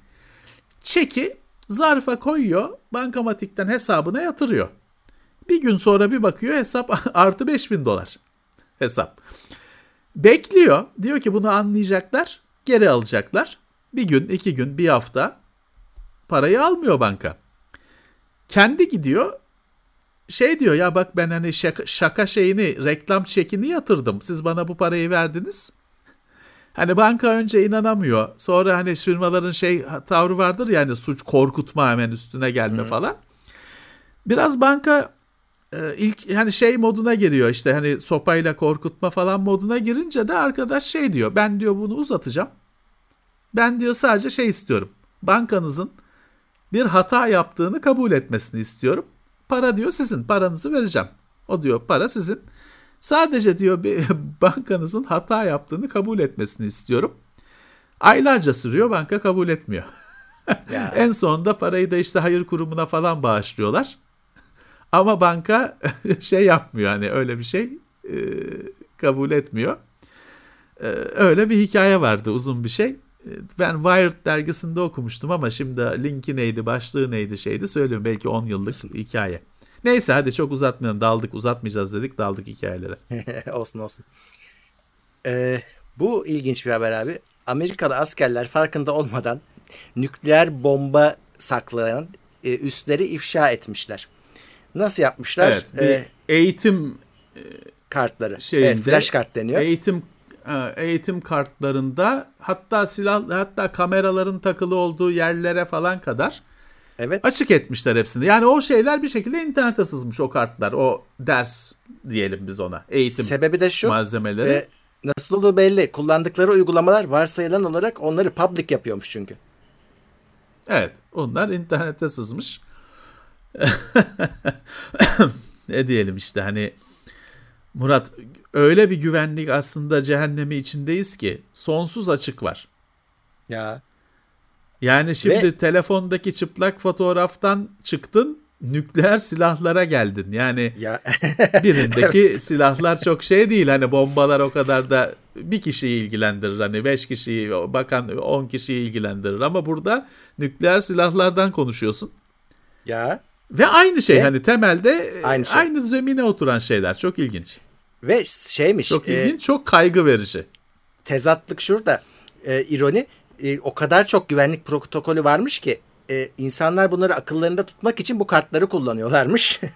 [SPEAKER 4] Çeki zarfa koyuyor, bankamatikten hesabına yatırıyor. Bir gün sonra bir bakıyor hesap artı 5000 dolar hesap. Bekliyor. Diyor ki bunu anlayacaklar, geri alacaklar. Bir gün, iki gün, bir hafta parayı almıyor banka. Kendi gidiyor şey diyor ya bak ben hani şaka, şaka şeyini reklam çekini yatırdım. Siz bana bu parayı verdiniz. Hani banka önce inanamıyor. Sonra hani firmaların şey tavrı vardır ya hani suç korkutma hemen üstüne gelme falan. Biraz banka e, ilk hani şey moduna giriyor işte hani sopayla korkutma falan moduna girince de arkadaş şey diyor. Ben diyor bunu uzatacağım. Ben diyor sadece şey istiyorum. Bankanızın bir hata yaptığını kabul etmesini istiyorum. Para diyor sizin. Paranızı vereceğim. O diyor para sizin. Sadece diyor bir bankanızın hata yaptığını kabul etmesini istiyorum. Aylarca sürüyor banka kabul etmiyor.
[SPEAKER 3] Ya.
[SPEAKER 4] En sonunda parayı da işte hayır kurumuna falan bağışlıyorlar. Ama banka şey yapmıyor hani öyle bir şey e, kabul etmiyor. E, öyle bir hikaye vardı uzun bir şey. E, Ben Wired dergisinde okumuştum ama şimdi linki neydi, başlığı neydi şeydi söyleyeyim belki 10 yıllık hikaye. Neyse hadi çok uzatmayalım. Daldık uzatmayacağız dedik. Daldık hikayelere.
[SPEAKER 3] olsun olsun. Ee, bu ilginç bir haber abi. Amerikalı askerler farkında olmadan nükleer bomba saklayan e, üsleri ifşa etmişler. Nasıl yapmışlar?
[SPEAKER 4] Evet.
[SPEAKER 3] Ee,
[SPEAKER 4] eğitim
[SPEAKER 3] kartları.
[SPEAKER 4] şeyinde
[SPEAKER 3] evet, flash kart deniyor.
[SPEAKER 4] Eğitim e, eğitim kartlarında hatta silah hatta kameraların takılı olduğu yerlere falan kadar
[SPEAKER 3] evet.
[SPEAKER 4] açık etmişler hepsini. Yani o şeyler bir şekilde internete sızmış o kartlar. O ders diyelim biz ona. Eğitim
[SPEAKER 3] Sebebi de şu.
[SPEAKER 4] malzemeleri.
[SPEAKER 3] E, nasıl olduğu belli. Kullandıkları uygulamalar varsayılan olarak onları public yapıyormuş çünkü.
[SPEAKER 4] Evet, onlar internete sızmış. ne diyelim işte hani Murat öyle bir güvenlik aslında cehennemi içindeyiz ki sonsuz açık var.
[SPEAKER 3] Ya.
[SPEAKER 4] Yani şimdi
[SPEAKER 3] Ve-
[SPEAKER 4] telefondaki çıplak fotoğraftan çıktın nükleer silahlara geldin. Yani
[SPEAKER 3] Ya.
[SPEAKER 4] birindeki silahlar çok şey değil. Hani bombalar o kadar da bir kişiyi ilgilendirir. Hani beş kişiyi bakan on kişiyi ilgilendirir. Ama burada nükleer silahlardan konuşuyorsun.
[SPEAKER 3] ya.
[SPEAKER 4] Ve aynı şey
[SPEAKER 3] Ve-
[SPEAKER 4] hani temelde
[SPEAKER 3] Aynı
[SPEAKER 4] aynı,
[SPEAKER 3] şey.
[SPEAKER 4] zemine oturan şeyler. Çok ilginç.
[SPEAKER 3] Ve şeymiş.
[SPEAKER 4] Çok
[SPEAKER 3] e,
[SPEAKER 4] ilginç, çok kaygı verici.
[SPEAKER 3] tezatlık şurada. E, ironi. e, o kadar çok güvenlik protokolü varmış ki e, insanlar bunları akıllarında tutmak için bu kartları kullanıyorlarmış.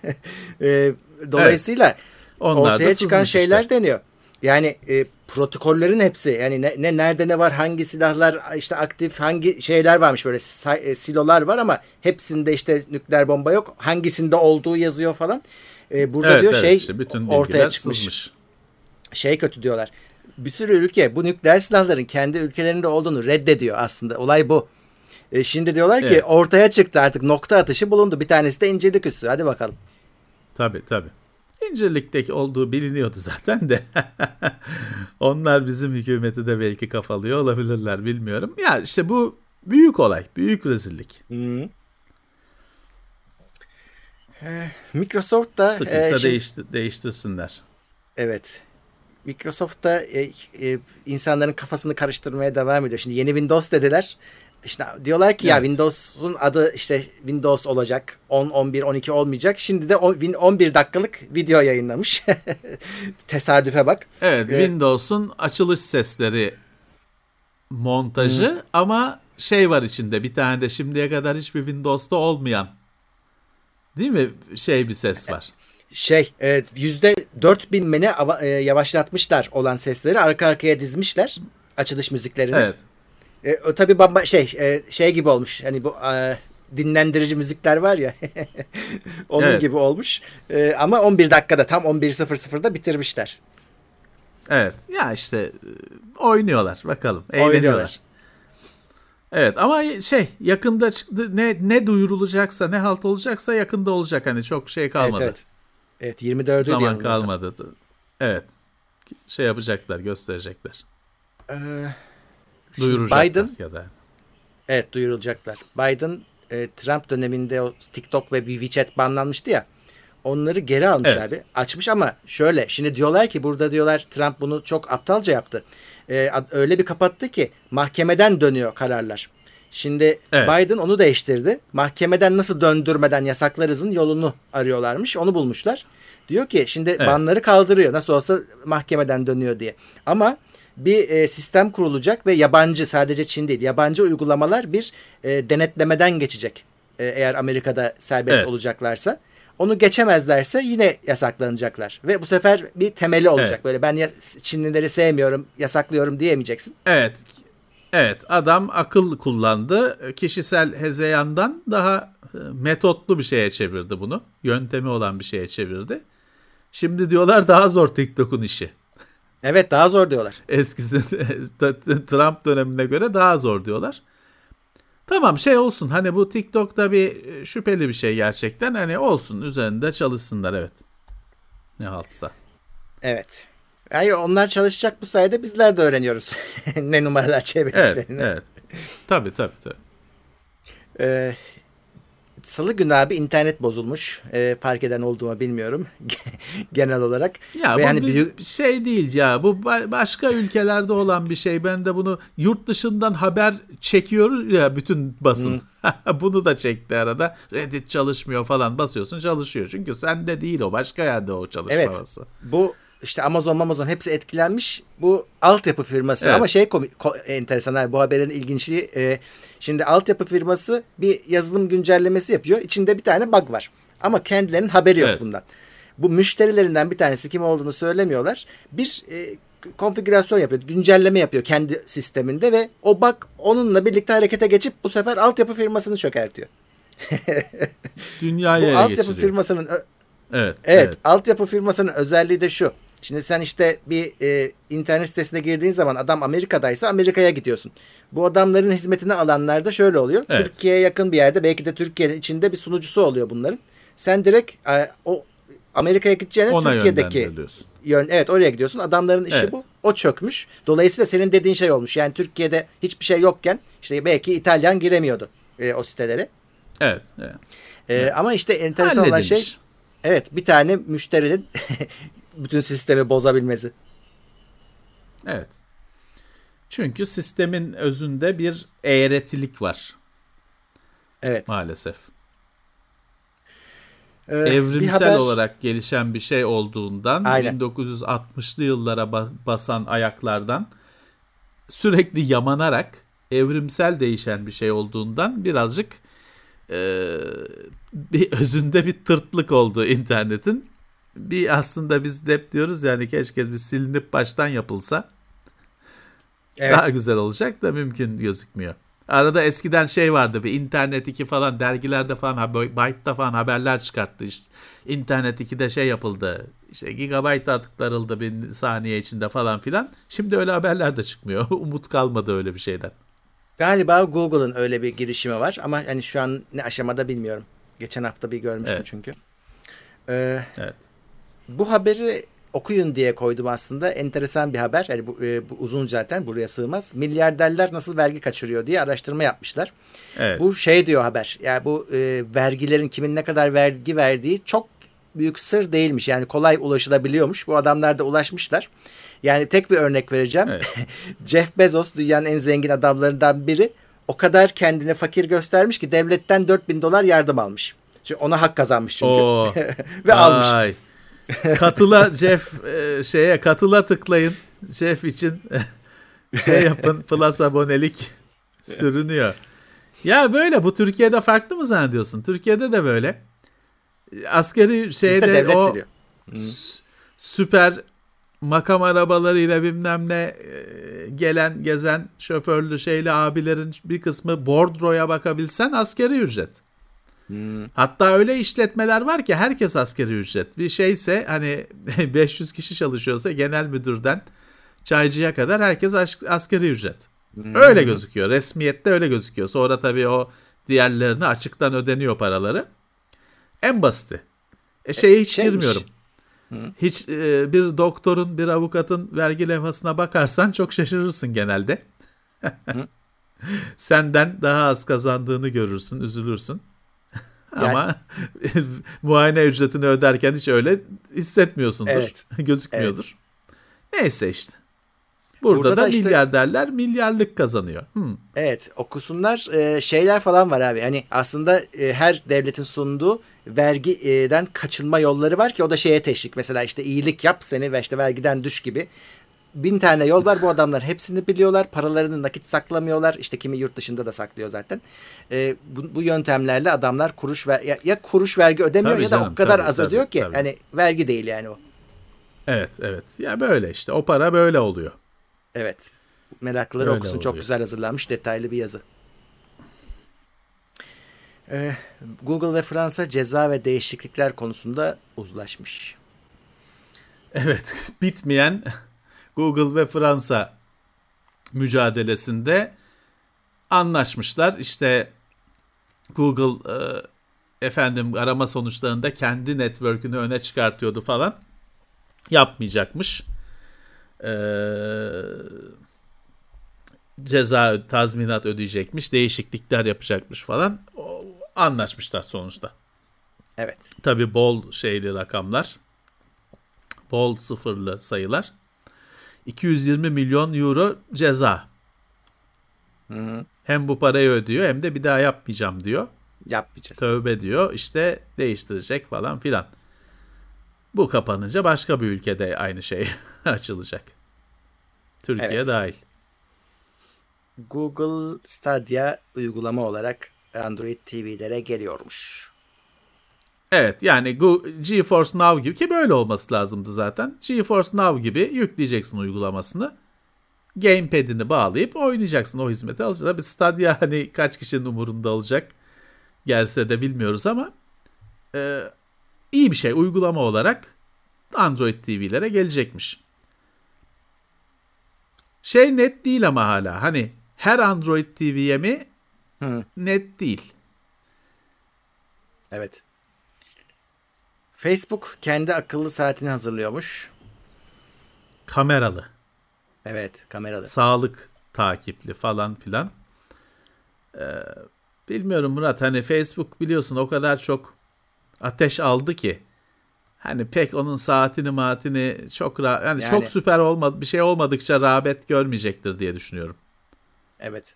[SPEAKER 3] E, dolayısıyla
[SPEAKER 4] Onlar
[SPEAKER 3] ortaya çıkan şeyler
[SPEAKER 4] işte.
[SPEAKER 3] deniyor. Yani e, protokollerin hepsi yani ne, ne nerede ne var hangi silahlar işte aktif hangi şeyler varmış böyle e, silolar var ama hepsinde işte nükleer bomba yok hangisinde olduğu yazıyor falan. E, burada
[SPEAKER 4] Evet,
[SPEAKER 3] diyor
[SPEAKER 4] evet,
[SPEAKER 3] şey
[SPEAKER 4] işte bütün
[SPEAKER 3] ortaya çıkmış
[SPEAKER 4] sızmış.
[SPEAKER 3] şey kötü diyorlar. Bir sürü ülke bu nükleer silahların kendi ülkelerinde olduğunu reddediyor aslında. Olay bu. E, şimdi diyorlar ki
[SPEAKER 4] Evet.
[SPEAKER 3] ortaya çıktı artık nokta atışı bulundu. Bir tanesi de incirlik üssü. Hadi bakalım.
[SPEAKER 4] Tabii tabii. İncirlik'teki olduğu biliniyordu zaten de. Onlar bizim hükümeti de belki kafalıyor olabilirler bilmiyorum. Ya işte bu büyük olay, büyük rezillik.
[SPEAKER 3] Microsoft da
[SPEAKER 4] Sıkıysa
[SPEAKER 3] e, şimdi-
[SPEAKER 4] değiştir, değiştirsinler.
[SPEAKER 3] Evet. Microsoft da e, e, insanların kafasını karıştırmaya devam ediyor. Şimdi yeni Windows dediler. İşte diyorlar ki ya
[SPEAKER 4] Evet.
[SPEAKER 3] Windows'un adı işte Windows olacak. 10, 11, 12 olmayacak. Şimdi de on- win- 11 dakikalık video yayınlamış. Tesadüfe bak.
[SPEAKER 4] Evet,
[SPEAKER 3] Evet.
[SPEAKER 4] Windows'un açılış sesleri montajı ama şey var içinde bir tane de şimdiye kadar hiçbir Windows'ta olmayan değil mi şey bir ses var.
[SPEAKER 3] Şey e, yüzde 4000 mene ava- e, yavaşlatmışlar olan sesleri arka arkaya dizmişler. Açılış müziklerini.
[SPEAKER 4] Evet.
[SPEAKER 3] E, o tabii bamba şey e, şey gibi olmuş. Hani bu e, dinlendirici müzikler var ya. Onun
[SPEAKER 4] Evet.
[SPEAKER 3] gibi olmuş. E, ama 11 dakikada tam 11.00'da bitirmişler.
[SPEAKER 4] Evet. Ya işte e, oynuyorlar bakalım. Eğleniyorlar.
[SPEAKER 3] Oynuyorlar.
[SPEAKER 4] Evet ama şey yakında çıktı ne ne duyurulacaksa ne halt olacaksa yakında olacak hani çok şey kalmadı.
[SPEAKER 3] Evet evet. Evet 24'ü
[SPEAKER 4] Zaman kalmadı. Evet. Şey yapacaklar, gösterecekler.
[SPEAKER 3] Ee,
[SPEAKER 4] Duyuracaklar
[SPEAKER 3] Biden
[SPEAKER 4] ya da.
[SPEAKER 3] evet duyurulacaklar. Biden e, Trump döneminde o TikTok ve WeChat banlanmıştı ya. Onları geri almış
[SPEAKER 4] Evet.
[SPEAKER 3] abi. Açmış ama şöyle. Şimdi diyorlar ki burada diyorlar Trump bunu çok aptalca yaptı. Ad- öyle bir kapattı ki mahkemeden dönüyor kararlar. Şimdi
[SPEAKER 4] Evet.
[SPEAKER 3] Biden onu değiştirdi. Mahkemeden nasıl döndürmeden yasaklarızın yolunu arıyorlarmış. Onu bulmuşlar. Diyor ki şimdi
[SPEAKER 4] Evet.
[SPEAKER 3] banları kaldırıyor. Nasıl olsa mahkemeden dönüyor diye. Ama bir e, sistem kurulacak ve yabancı sadece Çin değil yabancı uygulamalar bir e, denetlemeden geçecek. E, eğer Amerika'da serbest
[SPEAKER 4] Evet.
[SPEAKER 3] olacaklarsa. Onu geçemezlerse yine yasaklanacaklar. Ve bu sefer bir temeli olacak.
[SPEAKER 4] Evet.
[SPEAKER 3] Böyle ben Çinlileri sevmiyorum, yasaklıyorum diyemeyeceksin.
[SPEAKER 4] Evet. Evet, adam akıl kullandı. Kişisel hezeyandan daha e, metotlu bir şeye çevirdi bunu. Yöntemi olan bir şeye çevirdi. Şimdi diyorlar daha zor TikTok'un işi.
[SPEAKER 3] Evet daha zor diyorlar.
[SPEAKER 4] Eskisi Trump dönemine göre daha zor diyorlar. Tamam şey olsun hani bu TikTok'ta bir e, şüpheli bir şey gerçekten hani olsun üzerinde çalışsınlar evet. Ne haltsa.
[SPEAKER 3] Evet. Yani onlar çalışacak bu sayede bizler de öğreniyoruz. ne numaralar
[SPEAKER 4] Evet
[SPEAKER 3] çevirdiklerini.
[SPEAKER 4] evet. Tabii tabii tabii.
[SPEAKER 3] Ee, Salı günü abi internet bozulmuş. E, fark eden olduğumu bilmiyorum. Genel olarak.
[SPEAKER 4] Ya
[SPEAKER 3] Ve
[SPEAKER 4] bu
[SPEAKER 3] hani
[SPEAKER 4] bir
[SPEAKER 3] büyük-
[SPEAKER 4] şey değil ya. Bu ba- başka ülkelerde olan bir şey. Ben de bunu yurt dışından haber çekiyor ya bütün basın. bunu da çekti arada. Reddit çalışmıyor falan basıyorsun çalışıyor. Çünkü sende değil o. Başka yerde o çalışmaması.
[SPEAKER 3] Bu işte Amazon Amazon hepsi etkilenmiş. Bu altyapı firması
[SPEAKER 4] Evet.
[SPEAKER 3] ama şey komik, ko- enteresan abi bu haberin ilginçliği. e, şimdi altyapı firması bir yazılım güncellemesi yapıyor. İçinde bir tane bug var. Ama kendilerinin haberi yok
[SPEAKER 4] Evet.
[SPEAKER 3] bundan. Bu müşterilerinden bir tanesi kim olduğunu söylemiyorlar. Bir e, konfigürasyon yapıyor, güncelleme yapıyor kendi sisteminde ve o bug onunla birlikte harekete geçip bu sefer altyapı firmasını çökertiyor.
[SPEAKER 4] Dünyayı
[SPEAKER 3] Bu altyapı
[SPEAKER 4] geçiriyor.
[SPEAKER 3] firmasının ö-
[SPEAKER 4] Evet,
[SPEAKER 3] Evet, altyapı firmasının özelliği de şu. Şimdi sen işte bir e, internet sitesine girdiğin zaman adam Amerika'daysa Amerika'ya gidiyorsun. Bu adamların hizmetini alanlar da şöyle oluyor.
[SPEAKER 4] Evet.
[SPEAKER 3] Türkiye'ye yakın bir yerde belki de Türkiye'nin içinde bir sunucusu oluyor bunların. Sen direkt e, o Amerika'ya gideceğine
[SPEAKER 4] Ona
[SPEAKER 3] Türkiye'deki yön evet oraya gidiyorsun. Adamların işi
[SPEAKER 4] Evet.
[SPEAKER 3] bu. O çökmüş. Dolayısıyla senin dediğin şey olmuş. Yani Türkiye'de hiçbir şey yokken işte belki İtalyan giremiyordu e, o sitelere.
[SPEAKER 4] Evet. evet.
[SPEAKER 3] E, Ama işte enteresan olan şey. Evet bir tane müşterinin bütün sistemi bozabilmesi.
[SPEAKER 4] Evet. Çünkü sistemin özünde bir eğretilik var
[SPEAKER 3] Evet.
[SPEAKER 4] maalesef.
[SPEAKER 3] Ee,
[SPEAKER 4] Evrimsel
[SPEAKER 3] haber-
[SPEAKER 4] olarak gelişen bir şey olduğundan
[SPEAKER 3] Aynen.
[SPEAKER 4] 1960'lı yıllara ba- basan ayaklardan sürekli yamanarak evrimsel değişen bir şey olduğundan birazcık e, bir özünde bir tırtlık oldu internetin. Bir aslında biz hep diyoruz yani keşke bir silinip baştan yapılsa
[SPEAKER 3] Evet.
[SPEAKER 4] daha güzel olacak da mümkün gözükmüyor. Arada eskiden şey vardı bir internet 2 falan dergilerde falan Byte'da falan haberler çıkarttı işte. İnternet 2'de şey yapıldı. İşte gigabyte aktarıldı bir saniye içinde falan filan. Şimdi öyle haberler de çıkmıyor. Umut kalmadı öyle bir şeyden.
[SPEAKER 3] Galiba Google'ın öyle bir girişimi var ama hani şu an ne aşamada bilmiyorum. Geçen hafta bir görmüştüm
[SPEAKER 4] Evet.
[SPEAKER 3] çünkü. Ee,
[SPEAKER 4] Evet.
[SPEAKER 3] Bu haberi okuyun diye koydum aslında. Enteresan bir haber. Yani bu, e, bu uzun zaten buraya sığmaz. Milyarderler nasıl vergi kaçırıyor diye araştırma yapmışlar.
[SPEAKER 4] Evet.
[SPEAKER 3] Bu şey diyor haber. Yani bu e, vergilerin kimin ne kadar vergi verdiği çok büyük sır değilmiş. Yani kolay ulaşılabiliyormuş. Bu adamlar da ulaşmışlar. Yani tek bir örnek vereceğim.
[SPEAKER 4] Evet.
[SPEAKER 3] Jeff Bezos dünyanın en zengin adamlarından biri. O kadar kendini fakir göstermiş ki devletten 4000 dolar yardım almış. Çünkü ona hak kazanmış çünkü. Ve almış.
[SPEAKER 4] Katıla Jeff e, şeye katıla tıklayın. Jeff için şey yapın plus abonelik sürünüyor. Ya böyle bu Türkiye'de farklı mı zannediyorsun? Türkiye'de de böyle. Askeri şeyde
[SPEAKER 3] devlet
[SPEAKER 4] o s- süper makam arabalarıyla bilmem ne e, gelen gezen şoförlü şeyli abilerin bir kısmı bordroya bakabilsen askeri ücret. Hatta öyle işletmeler var ki herkes askeri ücret. Bir şeyse hani 500 kişi çalışıyorsa genel müdürden çaycıya kadar herkes as- askeri ücret. Öyle gözüküyor. Resmiyette öyle gözüküyor. Sonra tabii o diğerlerine açıktan ödeniyor paraları. En basiti. E şeye hiç
[SPEAKER 3] şeymiş.
[SPEAKER 4] girmiyorum. Hiç e, bir doktorun, bir avukatın vergi levhasına bakarsan çok şaşırırsın genelde. Senden daha az kazandığını görürsün, üzülürsün. Ama muayene ücretini öderken hiç öyle hissetmiyorsundur.
[SPEAKER 3] Evet.
[SPEAKER 4] Gözükmüyordur. Neyse işte. Burada,
[SPEAKER 3] Burada
[SPEAKER 4] da,
[SPEAKER 3] da işte-
[SPEAKER 4] milyarderler milyarlık kazanıyor. Hmm.
[SPEAKER 3] Evet okusunlar e, şeyler falan var abi. Hani aslında e, her devletin sunduğu vergiden kaçınma yolları var ki o da şeye teşvik. Mesela işte iyilik yap seni ve işte vergiden düş gibi. Bin tane yol var bu adamlar hepsini biliyorlar. Paralarını nakit saklamıyorlar. İşte kimi yurt dışında da saklıyor zaten. E, bu, bu yöntemlerle adamlar kuruş ver ya, ya kuruş vergi ödemiyor
[SPEAKER 4] Tabii
[SPEAKER 3] ya da
[SPEAKER 4] canım,
[SPEAKER 3] o kadar
[SPEAKER 4] tabii,
[SPEAKER 3] az
[SPEAKER 4] tabii,
[SPEAKER 3] ödüyor ki
[SPEAKER 4] tabii.
[SPEAKER 3] hani vergi değil yani o.
[SPEAKER 4] Evet, evet. Ya böyle işte. O para böyle oluyor.
[SPEAKER 3] Evet. Meraklıları
[SPEAKER 4] Öyle
[SPEAKER 3] okusun. Çok
[SPEAKER 4] oluyor.
[SPEAKER 3] güzel hazırlanmış detaylı bir yazı. Ee, Google ve Fransa ceza ve değişiklikler konusunda uzlaşmış.
[SPEAKER 4] Evet, bitmeyen Google ve Fransa mücadelesinde anlaşmışlar. İşte Google e, efendim arama sonuçlarında kendi network'ünü öne çıkartıyordu falan. Yapmayacakmış. E, ceza tazminat ödeyecekmiş, değişiklikler yapacakmış falan. O, Anlaşmışlar sonuçta.
[SPEAKER 3] Evet.
[SPEAKER 4] Tabi bol şeyli rakamlar. Bol sıfırlı sayılar. 220 milyon euro ceza. Hem bu parayı ödüyor hem de bir daha yapmayacağım diyor.
[SPEAKER 3] Yapmayacağız.
[SPEAKER 4] Tövbe diyor işte değiştirecek falan filan. Bu kapanınca başka bir ülkede aynı şey açılacak. Türkiye
[SPEAKER 3] Evet.
[SPEAKER 4] dahil.
[SPEAKER 3] Google Stadia uygulama olarak Android TV'lere geliyormuş.
[SPEAKER 4] Evet yani GeForce Now gibi ki böyle olması lazımdı zaten. GeForce Now gibi yükleyeceksin uygulamasını. Gamepad'ini bağlayıp oynayacaksın o hizmeti alacaksın. Tabii Stadia hani kaç kişinin umurunda olacak gelse de bilmiyoruz ama e, iyi bir şey uygulama olarak Android TV'lere gelecekmiş. Şey net değil ama hala hani her Android TV'ye mi
[SPEAKER 3] Hı.
[SPEAKER 4] net değil.
[SPEAKER 3] Evet. Facebook kendi akıllı saatini hazırlıyormuş.
[SPEAKER 4] Kameralı.
[SPEAKER 3] Evet, kameralı.
[SPEAKER 4] sağlık takipli falan filan. Ee, bilmiyorum Murat hani Facebook biliyorsun o kadar çok ateş aldı ki hani pek onun saatini maatini çok ra- yani,
[SPEAKER 3] Yani-
[SPEAKER 4] çok süper olmadı bir şey olmadıkça rağbet görmeyecektir diye düşünüyorum.
[SPEAKER 3] Evet.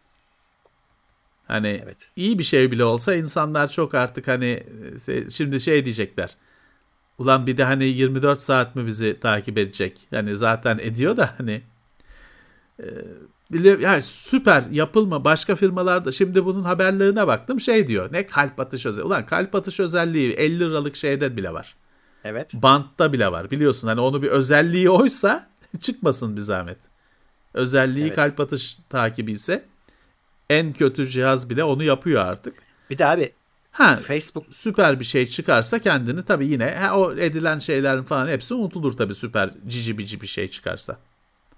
[SPEAKER 4] Hani
[SPEAKER 3] Evet.
[SPEAKER 4] iyi bir şey bile olsa insanlar çok artık hani e, şimdi şey diyecekler. Ulan bir de hani 24 saat mi bizi takip edecek? Yani zaten ediyor da hani e, bile yani süper yapılma başka firmalarda şimdi bunun haberlerine baktım şey diyor. Ne kalp atış özelliği. Ulan kalp atış özelliği 50 liralık şeyde bile var.
[SPEAKER 3] Evet.
[SPEAKER 4] Bantta bile var. Biliyorsun hani onu bir özelliği oysa çıkmasın bir zahmet. Özelliği
[SPEAKER 3] Evet.
[SPEAKER 4] kalp atış takibi ise en kötü cihaz bile onu yapıyor artık.
[SPEAKER 3] Bir de abi
[SPEAKER 4] Ha
[SPEAKER 3] Facebook
[SPEAKER 4] süper bir şey çıkarsa kendini tabii yine ha, o edilen şeylerin falan hepsi unutulur tabii süper cici bici bir şey çıkarsa.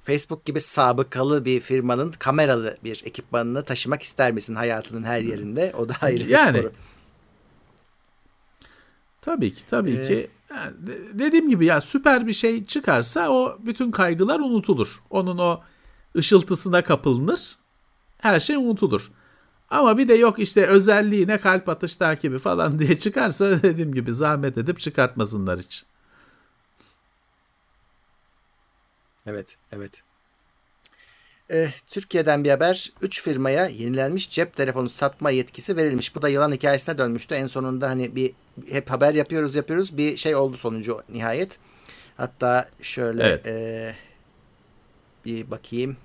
[SPEAKER 3] Facebook gibi sabıkalı bir firmanın kameralı bir ekipmanını taşımak ister misin hayatının her yerinde? O da ayrı bir
[SPEAKER 4] Yani.
[SPEAKER 3] soru.
[SPEAKER 4] Tabii ki tabii
[SPEAKER 3] Ee,
[SPEAKER 4] ki. Yani de- dediğim gibi ya süper bir şey çıkarsa o bütün kaygılar unutulur. Onun o ışıltısına kapılınır. Her şey unutulur. Ama bir de yok işte özelliğine kalp atış takibi falan diye çıkarsa dediğim gibi zahmet edip çıkartmasınlar hiç.
[SPEAKER 3] Evet, evet. Ee, Türkiye'den bir haber. 3 firmaya yenilenmiş cep telefonu satma yetkisi verilmiş. Bu da yılan hikayesine dönmüştü. En sonunda hani bir hep haber yapıyoruz yapıyoruz. Bir şey oldu sonucu nihayet. Hatta şöyle
[SPEAKER 4] Evet.
[SPEAKER 3] e, bir bakayım.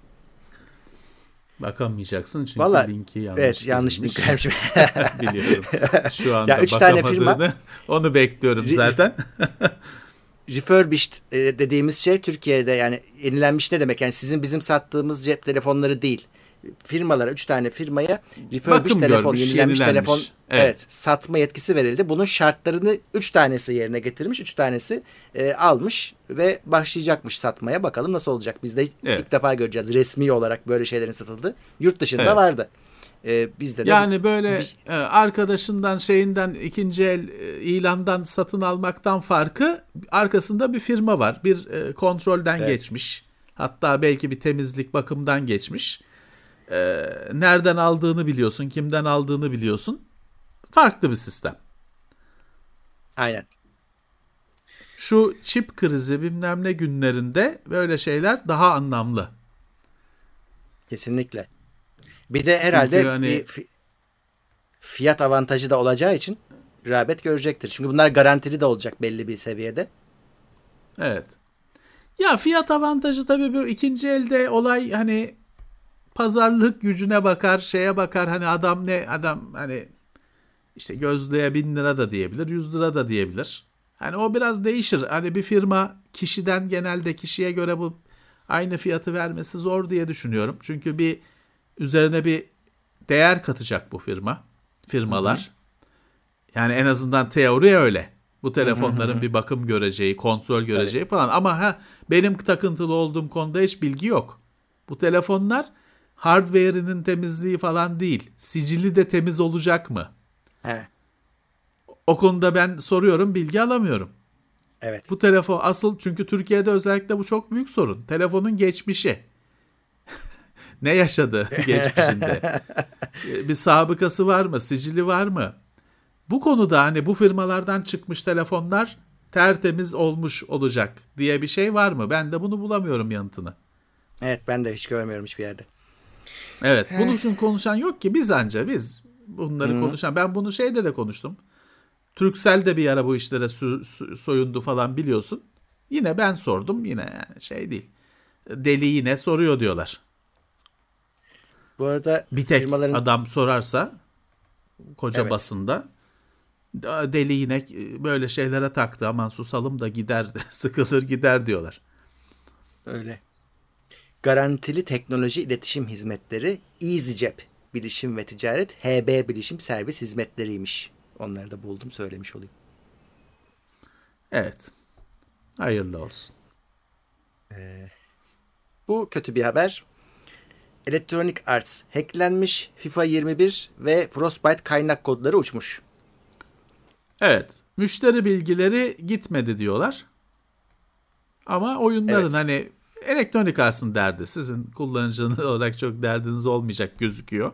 [SPEAKER 4] Bakamayacaksın çünkü
[SPEAKER 3] Vallahi,
[SPEAKER 4] linki yanlış.
[SPEAKER 3] Evet yanlış link vermişim.
[SPEAKER 4] Biliyorum. Şu anda
[SPEAKER 3] Ya üç tane firma-
[SPEAKER 4] Onu bekliyorum zaten.
[SPEAKER 3] refurbished e, dediğimiz şey Türkiye'de yani yenilenmiş ne demek? Yani sizin bizim sattığımız cep telefonları değil. Firmalara, üç tane firmaya refurbished
[SPEAKER 4] Bakım
[SPEAKER 3] telefon,
[SPEAKER 4] görmüş,
[SPEAKER 3] yenilenmiş,
[SPEAKER 4] yenilenmiş.
[SPEAKER 3] telefon
[SPEAKER 4] Evet.
[SPEAKER 3] evet. satma yetkisi verildi. Bunun şartlarını üç tanesi yerine getirmiş, üç tanesi e, almış ve başlayacakmış satmaya. Bakalım nasıl olacak? Biz de
[SPEAKER 4] Evet.
[SPEAKER 3] ilk defa göreceğiz resmi olarak böyle şeylerin satıldı. Yurt dışında
[SPEAKER 4] Evet.
[SPEAKER 3] vardı. E, bizde de
[SPEAKER 4] Yani böyle
[SPEAKER 3] Bir-
[SPEAKER 4] e, arkadaşından şeyinden ikinci el e, ilandan satın almaktan farkı arkasında bir firma var. Bir e, kontrolden
[SPEAKER 3] Evet.
[SPEAKER 4] geçmiş. Hatta belki bir temizlik bakımdan geçmiş. E, nereden aldığını biliyorsun, kimden aldığını biliyorsun. Farklı bir sistem.
[SPEAKER 3] aynen.
[SPEAKER 4] Şu çip krizi bilmem ne günlerinde böyle şeyler daha anlamlı.
[SPEAKER 3] Kesinlikle. Bir de herhalde
[SPEAKER 4] Çünkü hani-
[SPEAKER 3] bir fi- fiyat avantajı da olacağı için rağbet görecektir. Çünkü bunlar garantili de olacak belli bir seviyede.
[SPEAKER 4] Evet. Ya fiyat avantajı tabii bu ikinci elde olay hani pazarlık gücüne bakar, şeye bakar. Hani adam ne adam hani işte gözlüğe bin lira da diyebilir, yüz lira da diyebilir. Hani o biraz değişir. Hani bir firma kişiden genelde kişiye göre bu aynı fiyatı vermesi zor diye düşünüyorum. Çünkü bir üzerine bir değer katacak bu firma, firmalar. Yani en azından teori öyle. Bu telefonların bir bakım göreceği, kontrol göreceği falan. Ama ha benim takıntılı olduğum konuda hiç bilgi yok. Bu telefonlar hardware'inin temizliği falan değil. Sicili de temiz olacak mı?
[SPEAKER 3] He,
[SPEAKER 4] O konuda ben soruyorum, bilgi alamıyorum.
[SPEAKER 3] evet.
[SPEAKER 4] Bu telefon asıl çünkü Türkiye'de özellikle bu çok büyük sorun. Telefonun geçmişi. ne yaşadı geçmişinde? Ee, bir sabıkası var mı? Sicili var mı? Bu konuda hani bu firmalardan çıkmış telefonlar tertemiz olmuş olacak diye bir şey var mı? Ben de bunu bulamıyorum yanıtını.
[SPEAKER 3] Evet ben de hiç görmüyorum hiçbir yerde.
[SPEAKER 4] Evet. Bunun için konuşan yok ki biz anca biz bunları konuşan. Ben bunu şeyde de konuştum. Türksel de bir ara bu işlere su- su- soyundu falan biliyorsun. Yine ben sordum yine yani şey değil. Deli yine soruyor diyorlar.
[SPEAKER 3] Bu arada
[SPEAKER 4] Bir tek
[SPEAKER 3] firmaların
[SPEAKER 4] adam sorarsa koca
[SPEAKER 3] Evet.
[SPEAKER 4] basında deli yine böyle şeylere taktı aman susalım da gider sıkılır gider diyorlar.
[SPEAKER 3] öyle. Garantili teknoloji iletişim hizmetleri EasyCep Bilişim ve Ticaret HB Bilişim Servis Hizmetleriymiş. Onları da buldum söylemiş olayım.
[SPEAKER 4] Evet. Hayırlı olsun.
[SPEAKER 3] Bu kötü bir haber. Electronic Arts hacklenmiş, FIFA 21 ve Frostbite kaynak kodları uçmuş.
[SPEAKER 4] Evet. Müşteri bilgileri gitmedi diyorlar. Ama oyunların
[SPEAKER 3] Evet.
[SPEAKER 4] hani elektronik arsın derdi. Sizin kullanıcı olarak çok derdiniz olmayacak gözüküyor.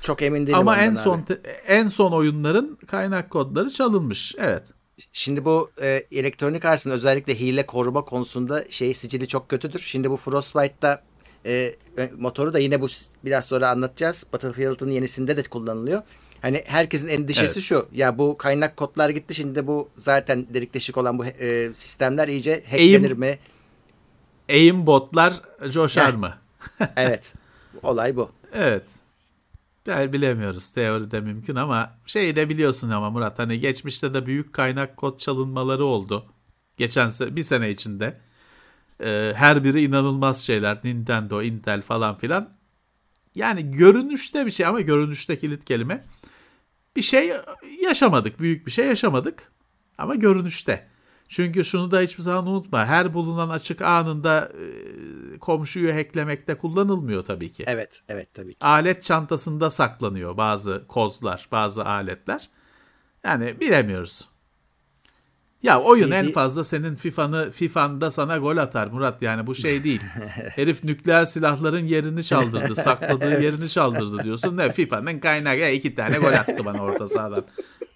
[SPEAKER 3] Çok emin değilim
[SPEAKER 4] Ama en
[SPEAKER 3] abi.
[SPEAKER 4] son te- en son oyunların kaynak kodları çalınmış. Evet.
[SPEAKER 3] Şimdi bu e, Electronic Arts'ın özellikle hile koruma konusunda şey sicili çok kötüdür. Şimdi bu Frostbite'da e, e, motoru da yine bu biraz sonra anlatacağız. Battlefield'ın yenisinde de kullanılıyor. Hani herkesin endişesi
[SPEAKER 4] Evet.
[SPEAKER 3] şu. Ya bu kaynak kodlar gitti. Şimdi bu zaten delik deşik olan bu e, sistemler iyice
[SPEAKER 4] Eğim-
[SPEAKER 3] hacklenir mi?
[SPEAKER 4] Aimbotlar coşar
[SPEAKER 3] Heh.
[SPEAKER 4] mı?
[SPEAKER 3] evet. Olay bu.
[SPEAKER 4] Evet. Yani bilemiyoruz. Teoride mümkün ama şey de biliyorsun ama Murat hani geçmişte de büyük kaynak kod çalınmaları oldu. Geçen se- bir sene içinde. Ee, her biri inanılmaz şeyler. Nintendo, Intel falan filan. Yani görünüşte bir şey ama görünüşte kilit kelime. Bir şey yaşamadık. Büyük bir şey yaşamadık. Ama görünüşte. Çünkü şunu da hiçbir zaman unutma. Her bulunan açık anında e, komşuyu hacklemekte kullanılmıyor tabii ki
[SPEAKER 3] Evet. Evet tabii ki.
[SPEAKER 4] alet çantasında saklanıyor bazı kozlar, bazı aletler. Yani bilemiyoruz. Ya oyun
[SPEAKER 3] CD
[SPEAKER 4] en fazla senin FIFA'nı FIFA'nda sana gol atar Murat yani bu şey değil. Herif nükleer silahların yerini çaldırdı, sakladığı yerini çaldırdı diyorsun. Ne FIFA'nın kaynağı ya iki tane gol attı bana orta sahadan.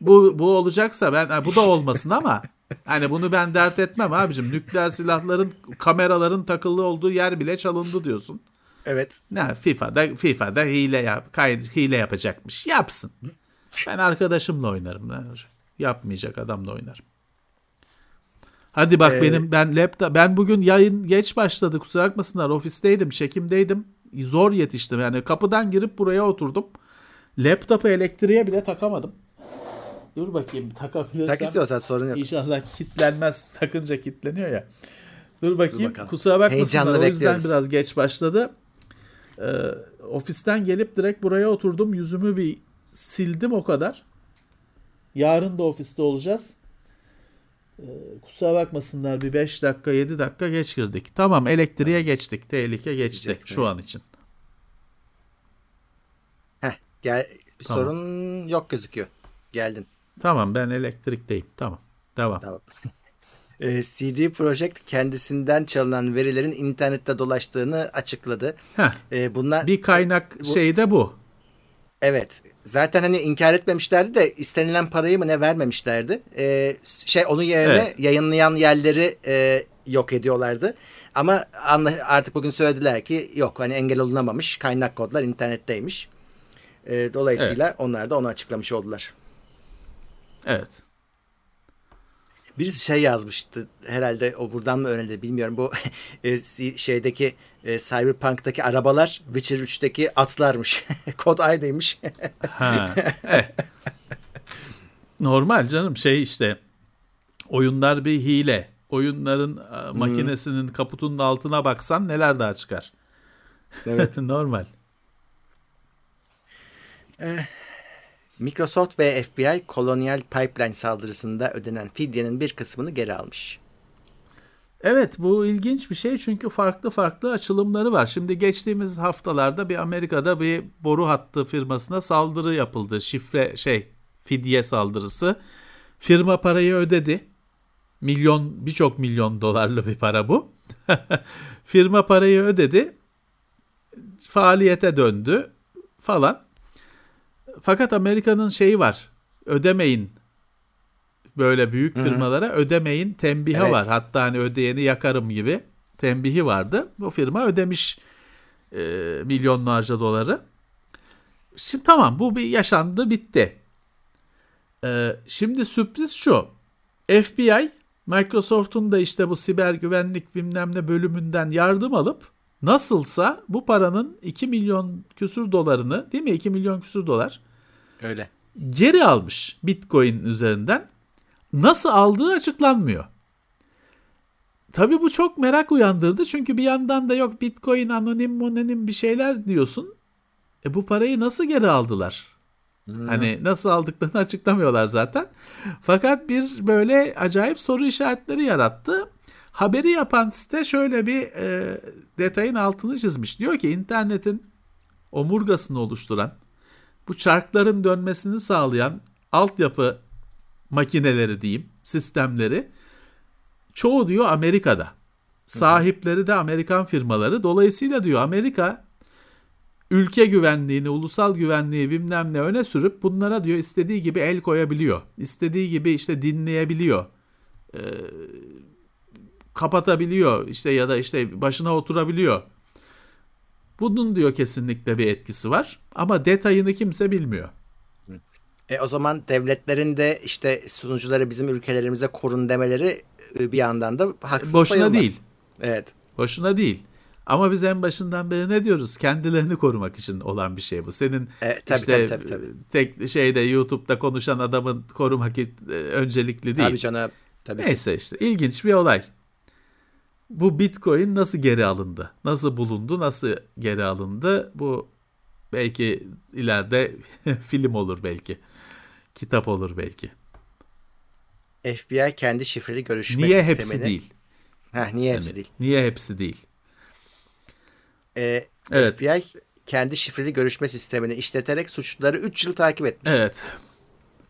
[SPEAKER 4] Bu bu olacaksa ben bu da olmasın ama hani bunu ben dert etmem abicim. Nükleer silahların kameraların takılı olduğu yer bile çalındı diyorsun.
[SPEAKER 3] Evet.
[SPEAKER 4] Ne FIFA'da FIFA'da hile yap, kay, hile yapacakmış. Yapsın. Ben arkadaşımla oynarım. Ne olacak? Yapmayacak adamla oynarım. Hadi bak
[SPEAKER 3] Ee,
[SPEAKER 4] benim ben laptop ben bugün yayın geç başladı kusura bakmasınlar ofisteydim çekimdeydim zor yetiştim yani kapıdan girip buraya oturdum laptopu elektriğe bile takamadım dur bakayım takabilirsem
[SPEAKER 3] Tak istiyorsan sorun yok.
[SPEAKER 4] İnşallah kitlenmez. Takınca kitleniyor ya. Dur bakayım.
[SPEAKER 3] bakalım.
[SPEAKER 4] Kusura bakmasınlar. O yüzden biraz geç başladı. Ee, ofisten gelip direkt buraya oturdum. Yüzümü bir sildim o kadar. Yarın da ofiste olacağız. Ee, kusura bakmasınlar bir 5 dakika 7 dakika geç girdik. Tamam elektriğe geçtik. Tehlike geçti
[SPEAKER 3] Geçecek,
[SPEAKER 4] şu an için.
[SPEAKER 3] Heh, gel
[SPEAKER 4] Tamam.
[SPEAKER 3] sorun yok gözüküyor. Geldin.
[SPEAKER 4] Tamam ben elektrikteyim. Tamam. Devam.
[SPEAKER 3] Tamam. Ee, CD Projekt kendisinden çalınan verilerin internette dolaştığını açıkladı.
[SPEAKER 4] Heh,
[SPEAKER 3] Ee, bunlar
[SPEAKER 4] bir kaynak
[SPEAKER 3] Bu-
[SPEAKER 4] şeyi de bu.
[SPEAKER 3] evet zaten hani inkar etmemişlerdi de istenilen parayı mı ne vermemişlerdi. Ee, şey onun yerine
[SPEAKER 4] Evet.
[SPEAKER 3] yayınlayan yerleri e, yok ediyorlardı. Ama artık bugün söylediler ki yok hani engel olunamamış kaynak kodlar internetteymiş. Ee, dolayısıyla onlar da onu açıklamış oldular.
[SPEAKER 4] Evet.
[SPEAKER 3] Birisi şey yazmıştı herhalde o buradan mı öğrendi bilmiyorum. Bu e, şeydeki e, Cyberpunk'taki arabalar Witcher 3'teki atlarmış. Kod aynıymış.
[SPEAKER 4] Ha. evet. Normal canım şey işte oyunlar bir hile. Oyunların e, makinesinin kaputunun altına baksan neler daha çıkar.
[SPEAKER 3] Evet.
[SPEAKER 4] Normal.
[SPEAKER 3] Microsoft ve FBI Colonial Pipeline saldırısında ödenen fidyenin bir kısmını geri almış.
[SPEAKER 4] Evet bu ilginç bir şey çünkü farklı farklı açılımları var. Şimdi geçtiğimiz haftalarda bir Amerika'da bir boru hattı firmasına saldırı yapıldı. Şifre şey fidye saldırısı. Firma parayı ödedi. Milyon birçok milyon dolarlı bir para bu. Firma parayı ödedi. Faaliyete döndü falan. Fakat Amerika'nın şeyi var. Ödemeyin Böyle büyük firmalara ödemeyin tembihi
[SPEAKER 3] Evet.
[SPEAKER 4] var. Hatta hani ödeyeni yakarım gibi tembihi vardı. Bu firma ödemiş e, milyonlarca doları. Şimdi tamam bu bir yaşandı bitti. E, şimdi sürpriz şu. FBI Microsoft'un da işte bu siber güvenlik bilmem ne bölümünden yardım alıp nasılsa bu paranın 2 milyon küsür dolarını değil mi 2 milyon küsür dolar
[SPEAKER 3] Öyle.
[SPEAKER 4] geri almış Bitcoin üzerinden. Nasıl aldığı açıklanmıyor. Tabii bu çok merak uyandırdı çünkü bir yandan da yok Bitcoin anonim mononim bir şeyler diyorsun. E bu parayı nasıl geri aldılar? Hani nasıl aldıklarını açıklamıyorlar zaten. Fakat bir böyle acayip soru işaretleri yarattı. Haberi yapan site şöyle bir e, detayın altını çizmiş. Diyor ki internetin omurgasını oluşturan bu çarkların dönmesini sağlayan altyapı makineleri diyeyim, sistemleri çoğu diyor Amerika'da. Sahipleri de Amerikan firmaları. Dolayısıyla diyor Amerika ülke güvenliğini, ulusal güvenliği bilmem ne öne sürüp bunlara diyor istediği gibi el koyabiliyor. İstediği gibi işte dinleyebiliyor. Ee, kapatabiliyor işte ya da işte başına oturabiliyor. Bunun diyor kesinlikle bir etkisi var ama detayını kimse bilmiyor.
[SPEAKER 3] E, o zaman devletlerin de işte sunucuları bizim ülkelerimize korun demeleri e, bir yandan da haksız
[SPEAKER 4] Boşuna
[SPEAKER 3] sayılmaz.
[SPEAKER 4] değil.
[SPEAKER 3] Evet.
[SPEAKER 4] Boşuna değil. Ama biz en başından beri ne diyoruz? Kendilerini korumak için olan bir şey bu. Senin
[SPEAKER 3] E, tabii,
[SPEAKER 4] işte
[SPEAKER 3] tabii, tabii, tabii.
[SPEAKER 4] tek şeyde YouTube'da konuşan adamın korumak e, öncelikli değil.
[SPEAKER 3] Tabii canım. Tabii.
[SPEAKER 4] Neyse işte ilginç bir olay. Bu Bitcoin nasıl geri alındı? Nasıl bulundu? Nasıl geri alındı? Bu belki ileride film olur belki. Kitap olur belki.
[SPEAKER 3] FBI kendi şifreli görüşme
[SPEAKER 4] Niye
[SPEAKER 3] sistemini.
[SPEAKER 4] hepsi değil?
[SPEAKER 3] Heh, niye hepsi
[SPEAKER 4] Yani
[SPEAKER 3] değil?
[SPEAKER 4] Niye hepsi değil?
[SPEAKER 3] E,
[SPEAKER 4] Evet.
[SPEAKER 3] FBI kendi şifreli görüşme sistemini işleterek suçluları 3 yıl takip etmiş.
[SPEAKER 4] Evet.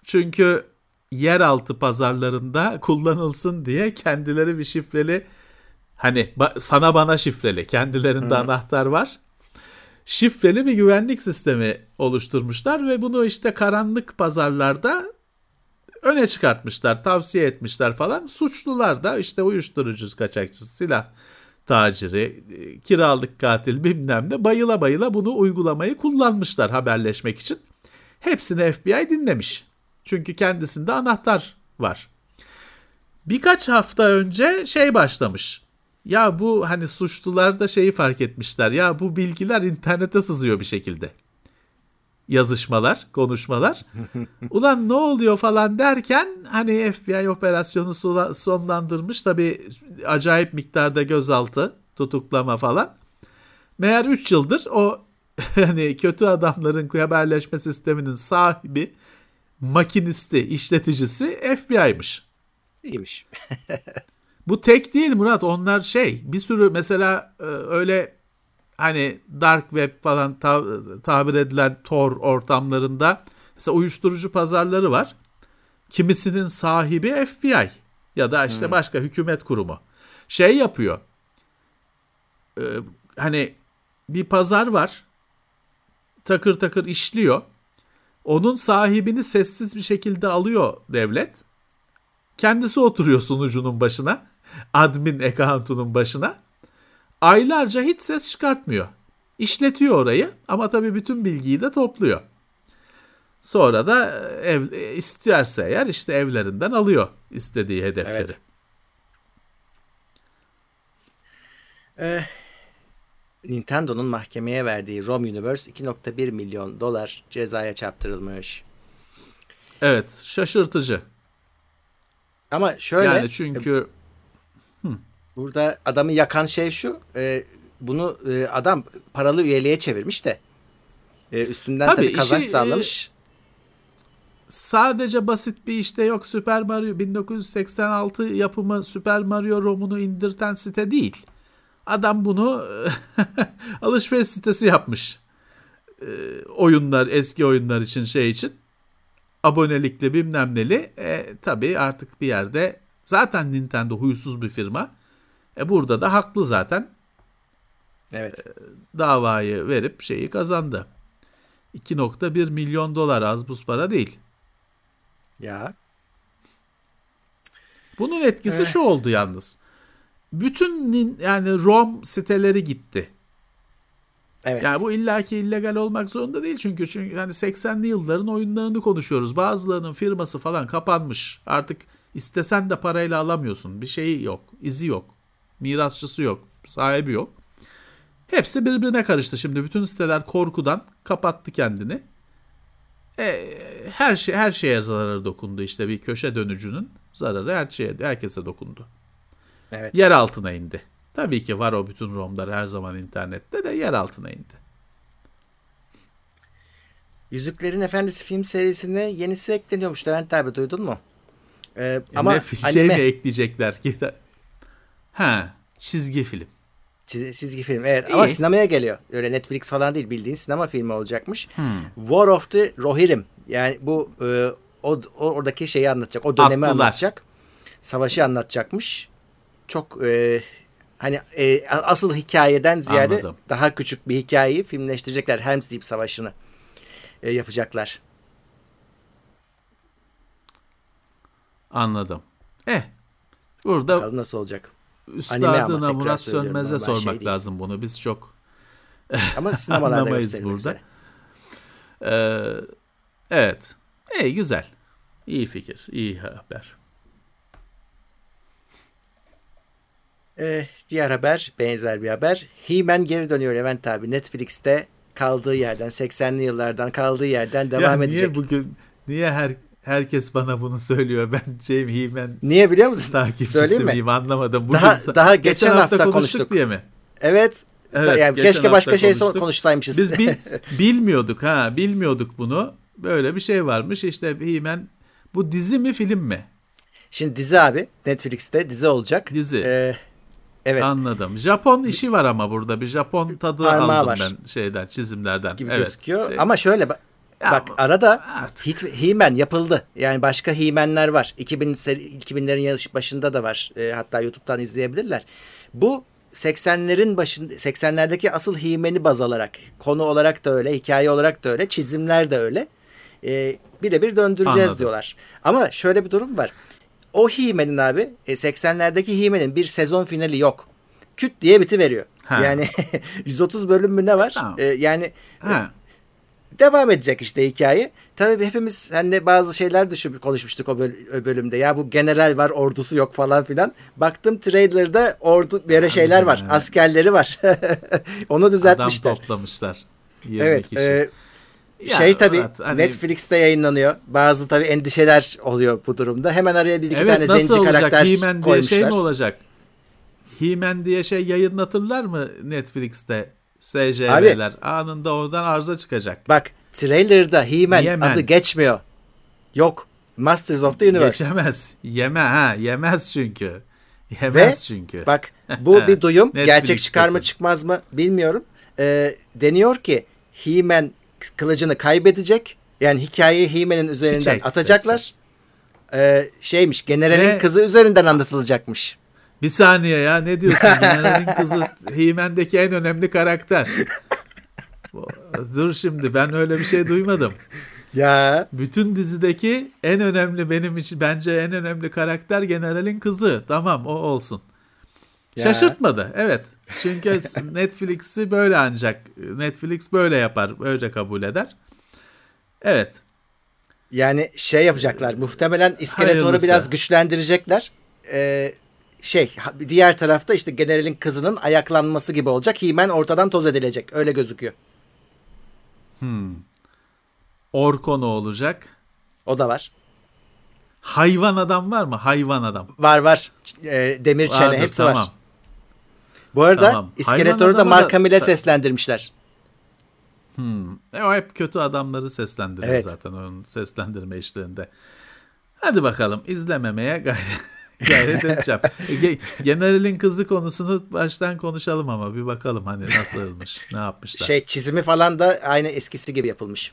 [SPEAKER 4] Çünkü yeraltı pazarlarında kullanılsın diye kendileri bir şifreli hani sana bana şifreli kendilerinde anahtar var. Şifreli bir güvenlik sistemi oluşturmuşlar ve bunu işte karanlık pazarlarda öne çıkartmışlar, tavsiye etmişler falan. Suçlular da işte uyuşturucu kaçakçısı, silah taciri, e, kiralık katil bilmem ne bayıla bayıla bunu uygulamayı kullanmışlar haberleşmek için. Hepsini FBI dinlemiş. Çünkü kendisinde anahtar var. Birkaç hafta önce şey başlamış. Ya bu hani suçlular da şeyi fark etmişler. Ya bu bilgiler internete sızıyor bir şekilde. Yazışmalar, konuşmalar. Ulan ne oluyor falan derken hani FBI operasyonu sonlandırmış. Tabii acayip miktarda gözaltı, tutuklama falan. Meğer 3 yıldır o hani kötü adamların haberleşme sisteminin sahibi, makinisti, işleticisi FBI'mış.
[SPEAKER 3] İyiymiş.
[SPEAKER 4] Bu tek değil Murat. Onlar şey bir sürü mesela e, öyle hani dark web falan ta- tabir edilen Tor ortamlarında mesela uyuşturucu pazarları var. Kimisinin sahibi FBI ya da işte başka hükümet kurumu. Şey yapıyor. e, hani bir pazar var. Takır takır işliyor. Onun sahibini sessiz bir şekilde alıyor devlet. Kendisi oturuyor sunucunun başına. Admin account'unun başına. Aylarca hiç ses çıkartmıyor. İşletiyor orayı ama tabii bütün bilgiyi de topluyor. Sonra da ev, isterse eğer işte evlerinden alıyor istediği hedefleri.
[SPEAKER 3] Evet. Eh, Nintendo'nun mahkemeye verdiği ROM Universe 2.1 milyon dolar cezaya çarptırılmış.
[SPEAKER 4] Evet, şaşırtıcı.
[SPEAKER 3] Ama şöyle
[SPEAKER 4] yani çünkü
[SPEAKER 3] burada adamı yakan şey şu. e, bunu e, adam paralı üyeliğe çevirmiş de e, üstünden
[SPEAKER 4] Tabii
[SPEAKER 3] tabii, kazanç
[SPEAKER 4] işi, e,
[SPEAKER 3] sağlamış.
[SPEAKER 4] sadece basit bir işte yok Super Mario 1986 yapımı Super Mario ROM'unu indirten site değil. Adam bunu alışveriş sitesi yapmış. Ee, oyunlar, eski oyunlar için şey için. Abonelikli bilmem neli. E, tabii artık bir yerde zaten Nintendo huysuz bir firma. E, burada da haklı zaten.
[SPEAKER 3] Evet.
[SPEAKER 4] Davayı verip şeyi kazandı. 2.1 milyon dolar az buz para değil.
[SPEAKER 3] Ya
[SPEAKER 4] Bunun etkisi şu oldu yalnız. Bütün yani ROM siteleri gitti.
[SPEAKER 3] Evet.
[SPEAKER 4] Yani bu illaki illegal olmak zorunda değil çünkü çünkü hani 80'li yılların oyunlarını konuşuyoruz. Bazılarının firması falan kapanmış. Artık istesen de parayla alamıyorsun. Bir şeyi yok, izi yok, mirasçısı yok, sahibi yok. Hepsi birbirine karıştı şimdi. Bütün siteler korkudan kapattı kendini. E, her şey her şeye zararı dokundu işte bir köşe dönücünün zararı her şeye herkese dokundu.
[SPEAKER 3] Evet.
[SPEAKER 4] Yer altına indi. Tabii ki var o bütün ROM'lar her zaman internette de yer altına indi.
[SPEAKER 3] Yüzüklerin Efendisi film serisine yenisi ekleniyormuş. Levent abi duydun mu? Ee,
[SPEAKER 4] Ama ne, şey mi
[SPEAKER 3] anime
[SPEAKER 4] ekleyecekler? Ha, çizgi film.
[SPEAKER 3] çiz- çizgi film. Evet ama
[SPEAKER 4] İyi.
[SPEAKER 3] sinemaya geliyor. Öyle Netflix falan değil bildiğin sinema filmi olacakmış.
[SPEAKER 4] Hmm.
[SPEAKER 3] War of the Rohirrim. Yani bu e, o, oradaki şeyi anlatacak. O dönemi
[SPEAKER 4] Atlılar.
[SPEAKER 3] anlatacak. Savaşı anlatacakmış. Çok e, hani e, asıl hikayeden ziyade
[SPEAKER 4] Anladım.
[SPEAKER 3] daha küçük bir hikayeyi filmleştirecekler. Helm's Deep Savaşı'nı e, yapacaklar.
[SPEAKER 4] Anladım. Eh, burada
[SPEAKER 3] Bakalım nasıl olacak.
[SPEAKER 4] Üstadına Murat Sönmez'e
[SPEAKER 3] şey
[SPEAKER 4] sormak
[SPEAKER 3] değil.
[SPEAKER 4] lazım bunu. Biz çok
[SPEAKER 3] Ama
[SPEAKER 4] Anlamayız burada.
[SPEAKER 3] üzere.
[SPEAKER 4] Ee, evet. İyi güzel. İyi fikir. iyi haber.
[SPEAKER 3] Ee, diğer haber benzer bir haber. He-Man geri dönüyor Levent abi. Netflix'te kaldığı yerden 80'li yıllardan kaldığı yerden devam
[SPEAKER 4] ya
[SPEAKER 3] edecek.
[SPEAKER 4] niye bugün niye her herkes bana bunu söylüyor? Ben şeyim He-Man
[SPEAKER 3] Niye biliyor musun?
[SPEAKER 4] takipçisi miyim anlamadım. Bugün,
[SPEAKER 3] Daha- daha geçen hafta
[SPEAKER 4] konuştuk
[SPEAKER 3] konuştuk.
[SPEAKER 4] diye mi?
[SPEAKER 3] Evet.
[SPEAKER 4] Evet,
[SPEAKER 3] yani
[SPEAKER 4] geçen
[SPEAKER 3] keşke başka
[SPEAKER 4] hafta
[SPEAKER 3] şey
[SPEAKER 4] konuştuk.
[SPEAKER 3] konuşsaymışız.
[SPEAKER 4] Biz bil- bilmiyorduk ha bilmiyorduk bunu. Böyle bir şey varmış işte He-Man bu dizi mi film mi?
[SPEAKER 3] Şimdi dizi abi Netflix'te dizi olacak.
[SPEAKER 4] Dizi.
[SPEAKER 3] Ee, evet
[SPEAKER 4] Anladım. Japon işi var ama burada bir Japon tadı
[SPEAKER 3] Parmağı
[SPEAKER 4] aldım
[SPEAKER 3] var.
[SPEAKER 4] ben şeyden çizimlerden.
[SPEAKER 3] gibi
[SPEAKER 4] evet.
[SPEAKER 3] gözüküyor.
[SPEAKER 4] Şey-
[SPEAKER 3] Ama şöyle
[SPEAKER 4] Ya
[SPEAKER 3] bak
[SPEAKER 4] bu-
[SPEAKER 3] arada
[SPEAKER 4] artık.
[SPEAKER 3] Hit- He-Man yapıldı. Yani başka He-Man'ler var. 2000 seri- 2000'lerin yaş- başında da var. Ee, hatta YouTube'dan izleyebilirler. Bu 80'lerin başında 80'lerdeki asıl He-Man'i baz alarak konu olarak da öyle, hikaye olarak da öyle, çizimler de öyle. Ee, birebir döndüreceğiz
[SPEAKER 4] Anladım.
[SPEAKER 3] diyorlar. Ama şöyle bir durum var. O He-Man'in abi e, 80'lerdeki He-Man'in bir sezon finali yok. Küt diye biti veriyor.
[SPEAKER 4] Ha.
[SPEAKER 3] Yani 130 bölüm mü ne var?
[SPEAKER 4] Tamam.
[SPEAKER 3] Ee, yani
[SPEAKER 4] Ha.
[SPEAKER 3] Devam edecek işte hikaye. Tabii hepimiz hani bazı şeyler düşün konuşmuştuk o, böl- o bölümde. Ya bu general var, ordusu yok falan filan. Baktım trailer'da ordu böyle şeyler var.
[SPEAKER 4] evet.
[SPEAKER 3] Askerleri var. Onu
[SPEAKER 4] Adam
[SPEAKER 3] düzeltmişler.
[SPEAKER 4] toplamışlar. 20
[SPEAKER 3] Evet.
[SPEAKER 4] kişi.
[SPEAKER 3] e,
[SPEAKER 4] Ya,
[SPEAKER 3] şey tabii
[SPEAKER 4] evet, hani-
[SPEAKER 3] Netflix'te yayınlanıyor. Bazı tabii endişeler oluyor bu durumda. Hemen araya bir iki
[SPEAKER 4] evet
[SPEAKER 3] tane zenci
[SPEAKER 4] olacak?
[SPEAKER 3] karakter
[SPEAKER 4] He-Man diye
[SPEAKER 3] koymuşlar.
[SPEAKER 4] şey mi olacak? He-Man diye şey yayınlatırlar mı Netflix'te? SCV'ler anında oradan arıza çıkacak.
[SPEAKER 3] Bak trailer'da He-Man
[SPEAKER 4] Yemen.
[SPEAKER 3] adı geçmiyor. Yok. Masters of the Universe.
[SPEAKER 4] Geçemez. Yeme ha yemez çünkü.
[SPEAKER 3] Ve
[SPEAKER 4] Yemez çünkü.
[SPEAKER 3] bak bu bir duyum. Gerçek çıkar mı çıkmaz mı bilmiyorum. Ee, deniyor ki He-Man kılıcını kaybedecek. Yani hikayeyi He-Man'in üzerinden
[SPEAKER 4] Çiçek,
[SPEAKER 3] atacaklar. Ee, şeymiş generalin
[SPEAKER 4] Ve-
[SPEAKER 3] kızı üzerinden anlatılacakmış.
[SPEAKER 4] Bir saniye ya ne diyorsun? General'in kızı He-Man'deki en önemli karakter. Dur şimdi ben öyle bir şey duymadım.
[SPEAKER 3] Ya
[SPEAKER 4] Bütün dizideki en önemli benim için bence en önemli karakter General'in kızı. Tamam o olsun.
[SPEAKER 3] Ya.
[SPEAKER 4] Şaşırtmadı. Evet. Çünkü Netflix'i böyle ancak Netflix böyle yapar, böyle kabul eder. Evet.
[SPEAKER 3] yani şey yapacaklar. Muhtemelen İskeletoru biraz güçlendirecekler. Ee, şey diğer tarafta işte generalin kızının ayaklanması gibi olacak. He-Man ortadan toz edilecek. Öyle gözüküyor.
[SPEAKER 4] Orko ne olacak?
[SPEAKER 3] O da var.
[SPEAKER 4] Hayvan adam var mı? Hayvan adam.
[SPEAKER 3] Var var. Ee, demir çene
[SPEAKER 4] Vardır,
[SPEAKER 3] hepsi
[SPEAKER 4] tamam.
[SPEAKER 3] var. Bu arada
[SPEAKER 4] Tamam.
[SPEAKER 3] İskeletoru da
[SPEAKER 4] da-
[SPEAKER 3] Mark Hamill'e seslendirmişler.
[SPEAKER 4] E, o hep kötü adamları seslendiriyor
[SPEAKER 3] Evet.
[SPEAKER 4] zaten onun seslendirme işlerinde. Hadi bakalım izlememeye gayret, gayret edeceğim. E, ge- Generalin kızı konusunu baştan konuşalım ama bir bakalım hani nasılmış, ne yapmışlar.
[SPEAKER 3] Şey çizimi falan da aynı eskisi gibi yapılmış.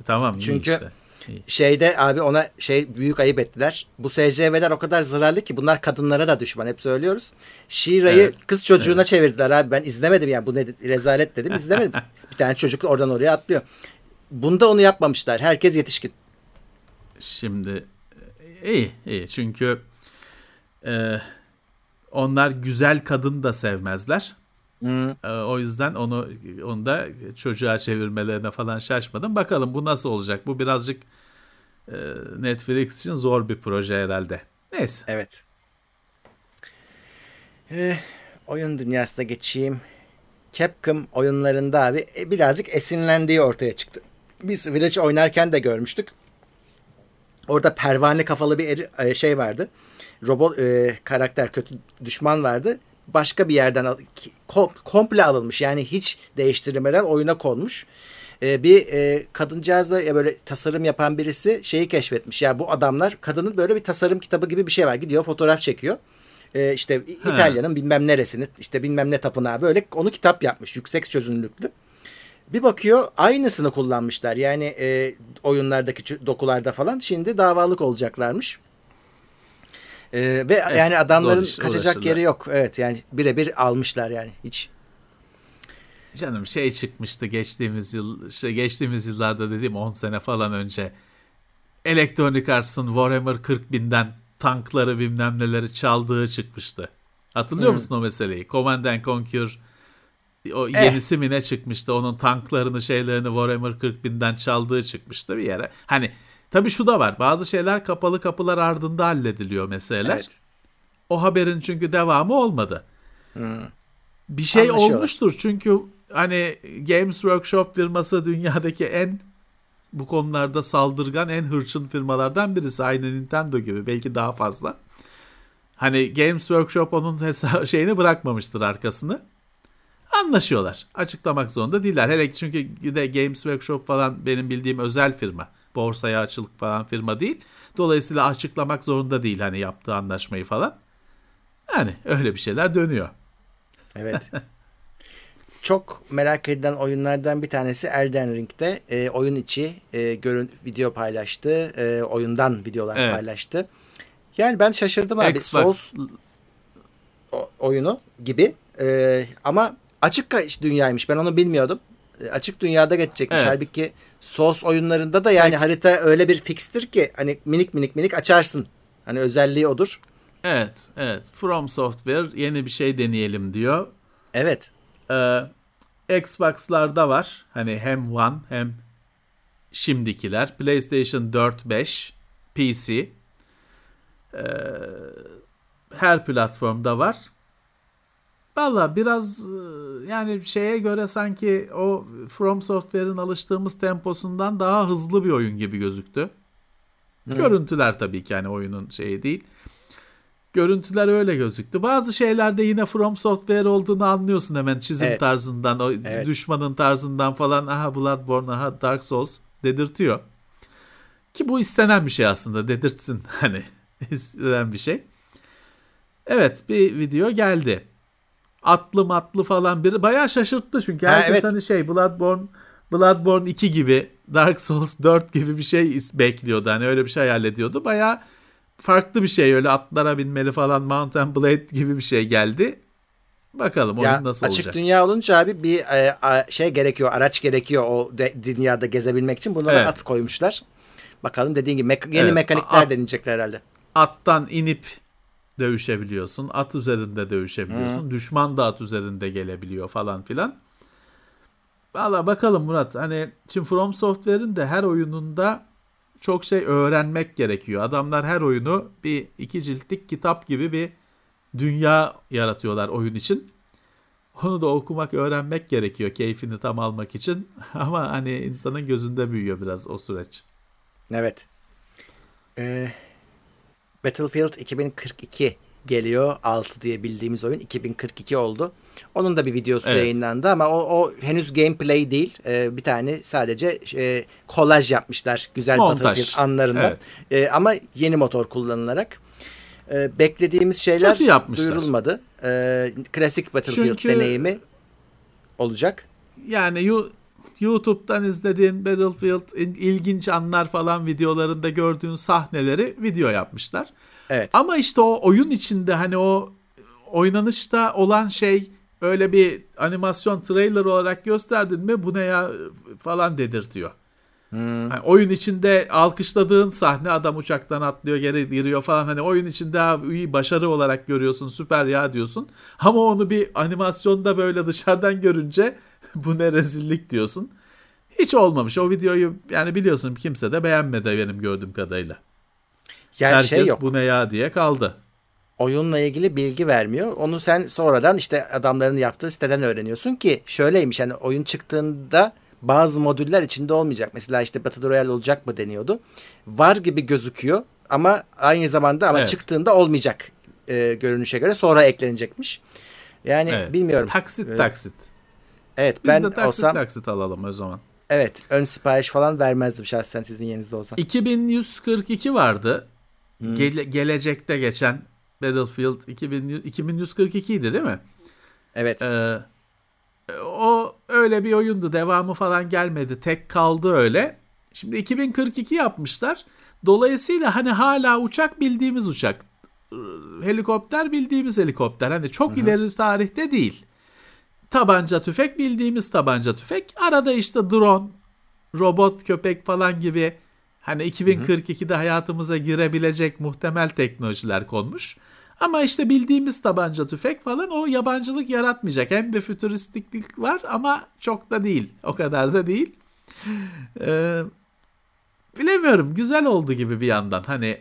[SPEAKER 4] E, tamam iyi
[SPEAKER 3] çünkü-
[SPEAKER 4] işte. İyi.
[SPEAKER 3] Şeyde abi ona şey büyük ayıp ettiler. Bu SCV'ler o kadar zararlı ki bunlar kadınlara da düşman. Hep söylüyoruz. Şira'yı
[SPEAKER 4] Evet.
[SPEAKER 3] kız çocuğuna çevirdiler abi. Ben izlemedim yani bu ne rezalet dedim izlemedim. bir tane çocuk oradan oraya atlıyor. Bunda onu yapmamışlar. Herkes yetişkin.
[SPEAKER 4] Şimdi e, iyi iyi çünkü Ee, onlar güzel kadın da sevmezler.
[SPEAKER 3] Hı.
[SPEAKER 4] Ee, o yüzden onu onu da çocuğa çevirmelerine falan şaşmadım. Bakalım bu nasıl olacak? Bu birazcık e, Netflix için zor bir proje herhalde. Neyse.
[SPEAKER 3] Evet. Eh, oyun dünyasına geçeyim. Capcom oyunlarında abi e, birazcık esinlendiği ortaya çıktı. Biz Village oynarken de görmüştük. Orada pervane kafalı bir eri- e, şey vardı. Robot e, karakter kötü düşman vardı. Başka bir yerden kom- komple alınmış. Yani hiç değiştirilmeden oyuna konmuş. E, bir e, kadıncağızla ya böyle tasarım yapan birisi şeyi keşfetmiş. Ya bu adamlar kadının böyle bir tasarım kitabı gibi bir şey var. Gidiyor fotoğraf çekiyor. E, işte İtalya'nın bilmem neresini işte bilmem ne tapınağı böyle onu kitap yapmış. Yüksek çözünürlüklü. Bir bakıyor aynısını kullanmışlar. Yani e, oyunlardaki dokularda falan. Şimdi davalık olacaklarmış. E, ve yani adamların
[SPEAKER 4] iş,
[SPEAKER 3] kaçacak
[SPEAKER 4] uğraşırlar.
[SPEAKER 3] yeri yok. Evet yani birebir almışlar yani. Hiç
[SPEAKER 4] Canım şey çıkmıştı geçtiğimiz yıl şey geçtiğimiz yıllarda dediğim 10 sene falan önce. Electronic Arts'ın Warhammer 40 binden tankları bilmem neleri çaldığı çıkmıştı. Hatırlıyor musun o meseleyi? Command and Conquer o
[SPEAKER 3] Eh.
[SPEAKER 4] yenisi mi ne çıkmıştı? Onun tanklarını şeylerini Warhammer 40 binden çaldığı çıkmıştı bir yere. Hani tabii şu da var. Bazı şeyler kapalı kapılar ardında hallediliyor meseleler.
[SPEAKER 3] Evet.
[SPEAKER 4] O haberin çünkü devamı olmadı. Bir şey olmuştur çünkü hani Games Workshop firması dünyadaki en bu konularda saldırgan en hırçın firmalardan birisi. Aynı Nintendo gibi belki daha fazla. Hani Games Workshop onun hesa- şeyini bırakmamıştır arkasını. Anlaşıyorlar. Açıklamak zorunda değiller. Hele çünkü de Games Workshop falan benim bildiğim özel firma. Borsaya açılık falan firma değil. Dolayısıyla açıklamak zorunda değil hani yaptığı anlaşmayı falan. Yani öyle bir şeyler dönüyor.
[SPEAKER 3] Evet. Çok merak edilen oyunlardan bir tanesi Elden Ring'de e, oyun içi e, görün video paylaştı. E, oyundan videolar
[SPEAKER 4] Evet.
[SPEAKER 3] paylaştı. Yani ben şaşırdım abi.
[SPEAKER 4] Xbox
[SPEAKER 3] Souls oyunu gibi. E, ama açık dünyaymış. Ben onu bilmiyordum. E, açık dünyada geçecekmiş.
[SPEAKER 4] Evet.
[SPEAKER 3] Halbuki Souls oyunlarında da yani harita öyle bir fikstir ki hani minik minik minik açarsın. Hani özelliği odur.
[SPEAKER 4] Evet, evet. From Software yeni bir şey deneyelim diyor.
[SPEAKER 3] Evet.
[SPEAKER 4] Ee, Xbox'larda var. Hani hem One hem şimdikiler. PlayStation 4, 5, PC. Ee, her platformda var. Valla biraz e, yani şeye göre sanki o From Software'ın alıştığımız temposundan daha hızlı bir oyun gibi gözüktü. Görüntüler tabii ki yani oyunun şeyi değil. Görüntüler öyle gözüktü. Bazı şeylerde yine From Software olduğunu anlıyorsun hemen çizim
[SPEAKER 3] Evet.
[SPEAKER 4] tarzından, o
[SPEAKER 3] Evet.
[SPEAKER 4] düşmanın tarzından falan. Aha Bloodborne, aha Dark Souls dedirtiyor. Ki bu istenen bir şey aslında dedirtsin hani istenen bir şey. Evet bir video geldi. Atlı matlı falan biri bayağı şaşırttı çünkü
[SPEAKER 3] Ha,
[SPEAKER 4] herkes
[SPEAKER 3] evet.
[SPEAKER 4] hani şey Bloodborne Bloodborne 2 gibi Dark Souls 4 gibi bir şey bekliyordu. Hani öyle bir şey hayal ediyordu. Bayağı farklı bir şey öyle atlara binmeli falan Mount and Blade gibi bir şey geldi. Bakalım oyun
[SPEAKER 3] Ya
[SPEAKER 4] nasıl
[SPEAKER 3] açık
[SPEAKER 4] olacak.
[SPEAKER 3] dünya olunca abi bir e, a- şey gerekiyor, araç gerekiyor o de- dünyada gezebilmek için. Buna da
[SPEAKER 4] Evet.
[SPEAKER 3] at koymuşlar. Bakalım dediğin gibi mek- yeni
[SPEAKER 4] Evet,
[SPEAKER 3] mekanikler
[SPEAKER 4] at-
[SPEAKER 3] deneyecekler herhalde.
[SPEAKER 4] Attan inip dövüşebiliyorsun. At üzerinde dövüşebiliyorsun. Düşman da at üzerinde gelebiliyor falan filan. Valla bakalım Murat. Hani şimdi From Software'in de her oyununda çok şey öğrenmek gerekiyor. Adamlar her oyunu bir iki ciltlik kitap gibi bir dünya yaratıyorlar oyun için. Onu da okumak, öğrenmek gerekiyor keyfini tam almak için. Ama hani insanın gözünde büyüyor biraz o süreç.
[SPEAKER 3] Evet. Ee, Battlefield 2042 geliyor. 6 diye bildiğimiz oyun 2042 oldu. Onun da bir videosu
[SPEAKER 4] Evet.
[SPEAKER 3] yayınlandı ama o, o henüz gameplay değil. Ee, bir tane sadece e, kolaj yapmışlar güzel
[SPEAKER 4] Montaj.
[SPEAKER 3] Battlefield anlarından.
[SPEAKER 4] Evet.
[SPEAKER 3] Ee, ama yeni motor kullanılarak. Ee, beklediğimiz şeyler duyurulmadı. Ee, klasik Battlefield
[SPEAKER 4] Çünkü-
[SPEAKER 3] deneyimi olacak.
[SPEAKER 4] Yani YouTube'dan izlediğin Battlefield in- ilginç anlar falan videolarında gördüğün sahneleri video yapmışlar.
[SPEAKER 3] Evet.
[SPEAKER 4] Ama işte o oyun içinde hani o oynanışta olan şey öyle bir animasyon trailer olarak gösterdin mi bu ne ya falan dedirtiyor. Yani oyun içinde alkışladığın sahne adam uçaktan atlıyor geri giriyor falan hani oyun içinde abi iyi başarı olarak görüyorsun süper ya diyorsun. Ama onu bir animasyonda böyle dışarıdan görünce bu ne rezillik diyorsun. Hiç olmamış. O videoyu yani biliyorsun kimse de beğenmedi benim gördüğüm kadarıyla.
[SPEAKER 3] Yani
[SPEAKER 4] Herkes
[SPEAKER 3] şey yok.
[SPEAKER 4] bu ne ya diye kaldı.
[SPEAKER 3] oyunla ilgili bilgi vermiyor. Onu sen sonradan işte adamların yaptığı siteden öğreniyorsun ki şöyleymiş hani oyun çıktığında bazı modüller içinde olmayacak. Mesela işte Battle Royale olacak mı deniyordu. Var gibi gözüküyor ama aynı zamanda ama
[SPEAKER 4] Evet.
[SPEAKER 3] çıktığında olmayacak e, görünüşe göre sonra eklenecekmiş. Yani
[SPEAKER 4] Evet.
[SPEAKER 3] bilmiyorum.
[SPEAKER 4] Taksit
[SPEAKER 3] Evet.
[SPEAKER 4] taksit.
[SPEAKER 3] Evet
[SPEAKER 4] Biz
[SPEAKER 3] ben
[SPEAKER 4] de taksit
[SPEAKER 3] olsam
[SPEAKER 4] taksit alalım o zaman.
[SPEAKER 3] evet ön sipariş falan vermezdim şahsen sizin yerinizde olsam.
[SPEAKER 4] 2142 vardı. Gele- gelecekte geçen Battlefield 2000, 2142 idi değil mi?
[SPEAKER 3] Evet.
[SPEAKER 4] Ee, o öyle bir oyundu. Devamı falan gelmedi. Tek kaldı öyle. Şimdi 2042 yapmışlar. Dolayısıyla hani hala uçak bildiğimiz uçak. Helikopter bildiğimiz helikopter. Hani çok ileri tarihte değil. Tabanca tüfek bildiğimiz tabanca tüfek. Arada işte drone, robot köpek falan gibi hani 2042'de hayatımıza girebilecek muhtemel teknolojiler konmuş. Ama işte bildiğimiz tabanca tüfek falan o yabancılık yaratmayacak. Hem bir fütüristiklik var ama çok da değil. O kadar da değil. Ee, bilemiyorum. Güzel oldu gibi bir yandan. Hani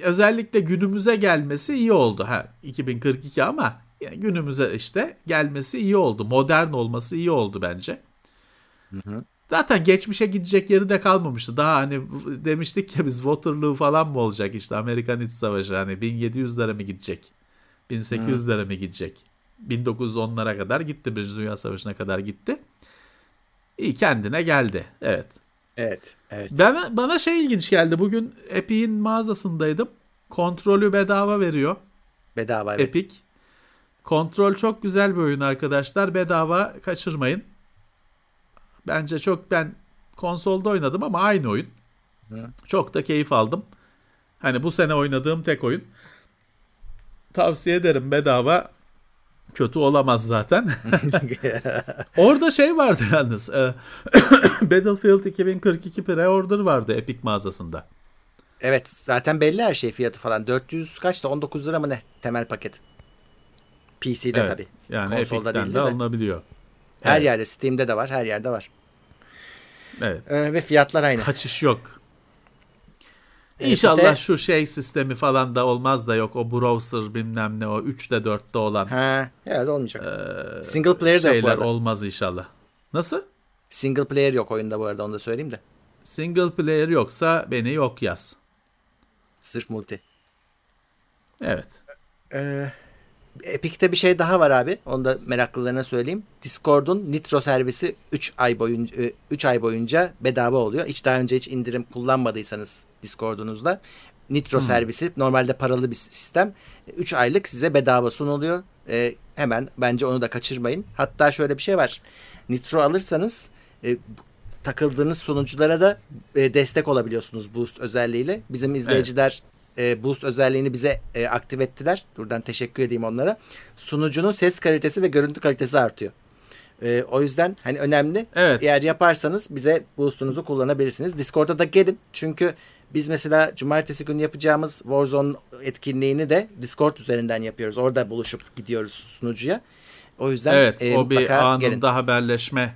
[SPEAKER 4] özellikle günümüze gelmesi iyi oldu. Ha 2042 ama yani günümüze işte gelmesi iyi oldu. Modern olması iyi oldu bence. Zaten geçmişe gidecek yeri de kalmamıştı. Daha hani demiştik ya biz Waterloo falan mı olacak işte Amerikan İç Savaşı hani 1700'lere mi gidecek? 1800'lere mi gidecek? 1910'lara kadar gitti. Birinci Dünya Savaşı'na kadar gitti. İyi kendine geldi. Evet.
[SPEAKER 3] Evet. Evet.
[SPEAKER 4] Ben, bana şey ilginç geldi. Bugün Epic'in mağazasındaydım. Kontrolü bedava veriyor.
[SPEAKER 3] Bedava evet.
[SPEAKER 4] Epic. Kontrol çok güzel bir oyun arkadaşlar. Bedava kaçırmayın. Bence çok ben konsolda oynadım ama aynı oyun. Çok da keyif aldım. Hani bu sene oynadığım tek oyun. Tavsiye ederim bedava. Kötü olamaz zaten. Orada şey vardı yalnız. e, Battlefield 2042 pre-order vardı Epic mağazasında.
[SPEAKER 3] Evet zaten belli her şey fiyatı falan. 400 kaçtı 19 lira mı ne temel paket. PC'de
[SPEAKER 4] Evet,
[SPEAKER 3] tabii.
[SPEAKER 4] Yani
[SPEAKER 3] Konsolda
[SPEAKER 4] Epic'ten
[SPEAKER 3] değildi
[SPEAKER 4] de
[SPEAKER 3] de.
[SPEAKER 4] alınabiliyor.
[SPEAKER 3] Her
[SPEAKER 4] Evet.
[SPEAKER 3] yerde Steam'de de var her yerde var.
[SPEAKER 4] Evet.
[SPEAKER 3] Ee, ve fiyatlar aynı.
[SPEAKER 4] Kaçış yok.
[SPEAKER 3] Ee,
[SPEAKER 4] İnşallah
[SPEAKER 3] bir de-
[SPEAKER 4] şu şey sistemi falan da olmaz da yok o browser bilmem ne o 3'te 4'te olan
[SPEAKER 3] Ha, herhalde olmayacak. Single player de yok bu
[SPEAKER 4] şeyler
[SPEAKER 3] arada.
[SPEAKER 4] olmaz inşallah. Nasıl?
[SPEAKER 3] Single player yok oyunda bu arada onu da söyleyeyim de.
[SPEAKER 4] Single player yoksa beni yok yaz.
[SPEAKER 3] Sırf multi.
[SPEAKER 4] Evet.
[SPEAKER 3] Ee, Epic'te bir şey daha var abi. Onu da meraklılarına söyleyeyim. Discord'un Nitro servisi 3 ay boyunca 3 ay boyunca bedava oluyor. Hiç daha önce hiç indirim kullanmadıysanız Discord'unuzda Nitro servisi normalde paralı bir sistem. 3 aylık size bedava sunuluyor. Ee, hemen bence onu da kaçırmayın. Hatta şöyle bir şey var. Nitro alırsanız e, takıldığınız sunuculara da e, destek olabiliyorsunuz Boost özelliğiyle. Bizim izleyiciler e, Boost özelliğini bize e, aktif ettiler. Buradan teşekkür edeyim onlara. Sunucunun ses kalitesi ve görüntü kalitesi artıyor. E, o yüzden hani önemli.
[SPEAKER 4] Evet.
[SPEAKER 3] Eğer yaparsanız bize Boost'unuzu kullanabilirsiniz. Discord'a da gelin. Çünkü biz mesela cumartesi günü yapacağımız Warzone etkinliğini de Discord üzerinden yapıyoruz. Orada buluşup gidiyoruz sunucuya. O yüzden
[SPEAKER 4] Evet
[SPEAKER 3] e,
[SPEAKER 4] o bir anında
[SPEAKER 3] gelin.
[SPEAKER 4] haberleşme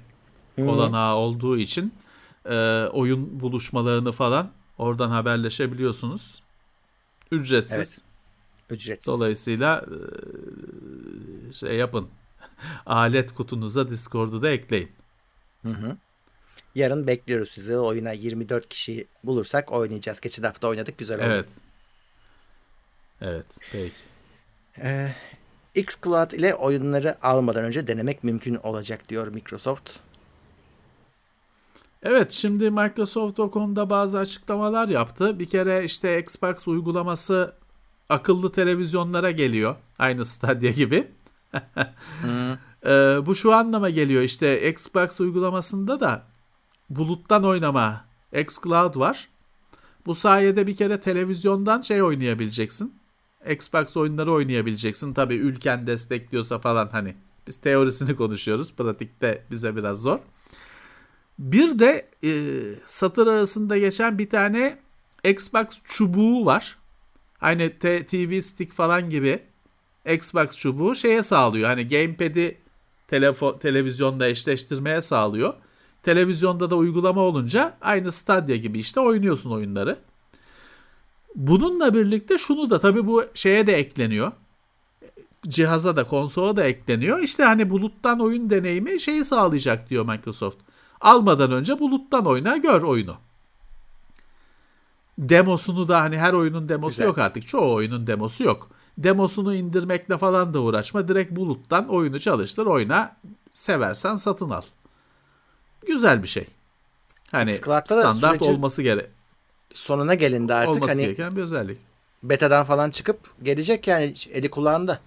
[SPEAKER 4] olanağı olduğu için e, oyun buluşmalarını falan oradan haberleşebiliyorsunuz. Ücretsiz.
[SPEAKER 3] Evet. Ücretsiz.
[SPEAKER 4] Dolayısıyla e, şey yapın. Alet kutunuza Discord'u da ekleyin.
[SPEAKER 3] Yarın bekliyoruz sizi. Oyuna 24 kişi bulursak oynayacağız. Geçen hafta oynadık. Güzel oldu.
[SPEAKER 4] Evet. Evet, peki.
[SPEAKER 3] Ee, xCloud ile oyunları almadan önce denemek mümkün olacak diyor Microsoft.
[SPEAKER 4] Evet, şimdi Microsoft o konuda bazı açıklamalar yaptı. Bir kere işte Xbox uygulaması akıllı televizyonlara geliyor. Aynı Stadia gibi. Ee, bu şu anlama geliyor işte Xbox uygulamasında da buluttan oynama xCloud var. Bu sayede bir kere televizyondan şey oynayabileceksin. Xbox oyunları oynayabileceksin. Tabii ülken destekliyorsa falan hani biz teorisini konuşuyoruz. Pratikte bize biraz zor. Bir de e, satır arasında geçen bir tane Xbox çubuğu var. Aynı T- TV stick falan gibi Xbox çubuğu şeye sağlıyor. Hani gamepad'i telefon televizyonda eşleştirmeye sağlıyor. Televizyonda da uygulama olunca aynı Stadia gibi işte oynuyorsun oyunları. Bununla birlikte şunu da tabii bu şeye de ekleniyor. Cihaza da konsola da ekleniyor. İşte hani buluttan oyun deneyimi şeyi sağlayacak diyor Microsoft. Almadan önce buluttan oyna gör oyunu. Demosunu da hani her oyunun demosu
[SPEAKER 3] Güzel.
[SPEAKER 4] yok artık. Çoğu oyunun demosu yok. Demosunu indirmekle falan da uğraşma. Direkt buluttan oyunu çalıştır, oyna. Seversen satın al. Güzel bir şey. Hani standart olması gere
[SPEAKER 3] Sonuna gelindi artık
[SPEAKER 4] olması
[SPEAKER 3] hani
[SPEAKER 4] gereken bir özellik.
[SPEAKER 3] betadan falan çıkıp gelecek yani eli kulağında.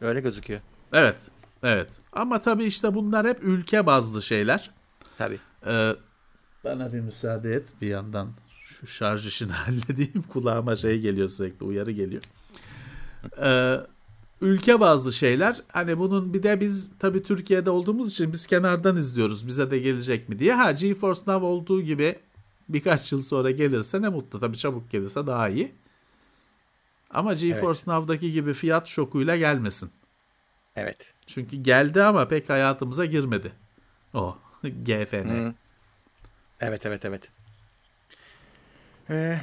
[SPEAKER 3] Öyle gözüküyor.
[SPEAKER 4] Evet. Evet. Ama tabii işte bunlar hep ülke bazlı şeyler.
[SPEAKER 3] Tabii.
[SPEAKER 4] Ee, bana bir müsaade et bir yandan şu şarj işini halledeyim. Kulağıma şey geliyor sürekli uyarı geliyor. Ee, ülke bazlı şeyler hani bunun bir de biz tabii Türkiye'de olduğumuz için biz kenardan izliyoruz bize de gelecek mi diye. Ha GeForce Now olduğu gibi birkaç yıl sonra gelirse ne mutlu tabii çabuk gelirse daha iyi. Ama GeForce Now'daki gibi fiyat şokuyla gelmesin.
[SPEAKER 3] Evet.
[SPEAKER 4] Çünkü geldi ama pek hayatımıza girmedi. O GFN.
[SPEAKER 3] Hı. Evet evet evet. Ee,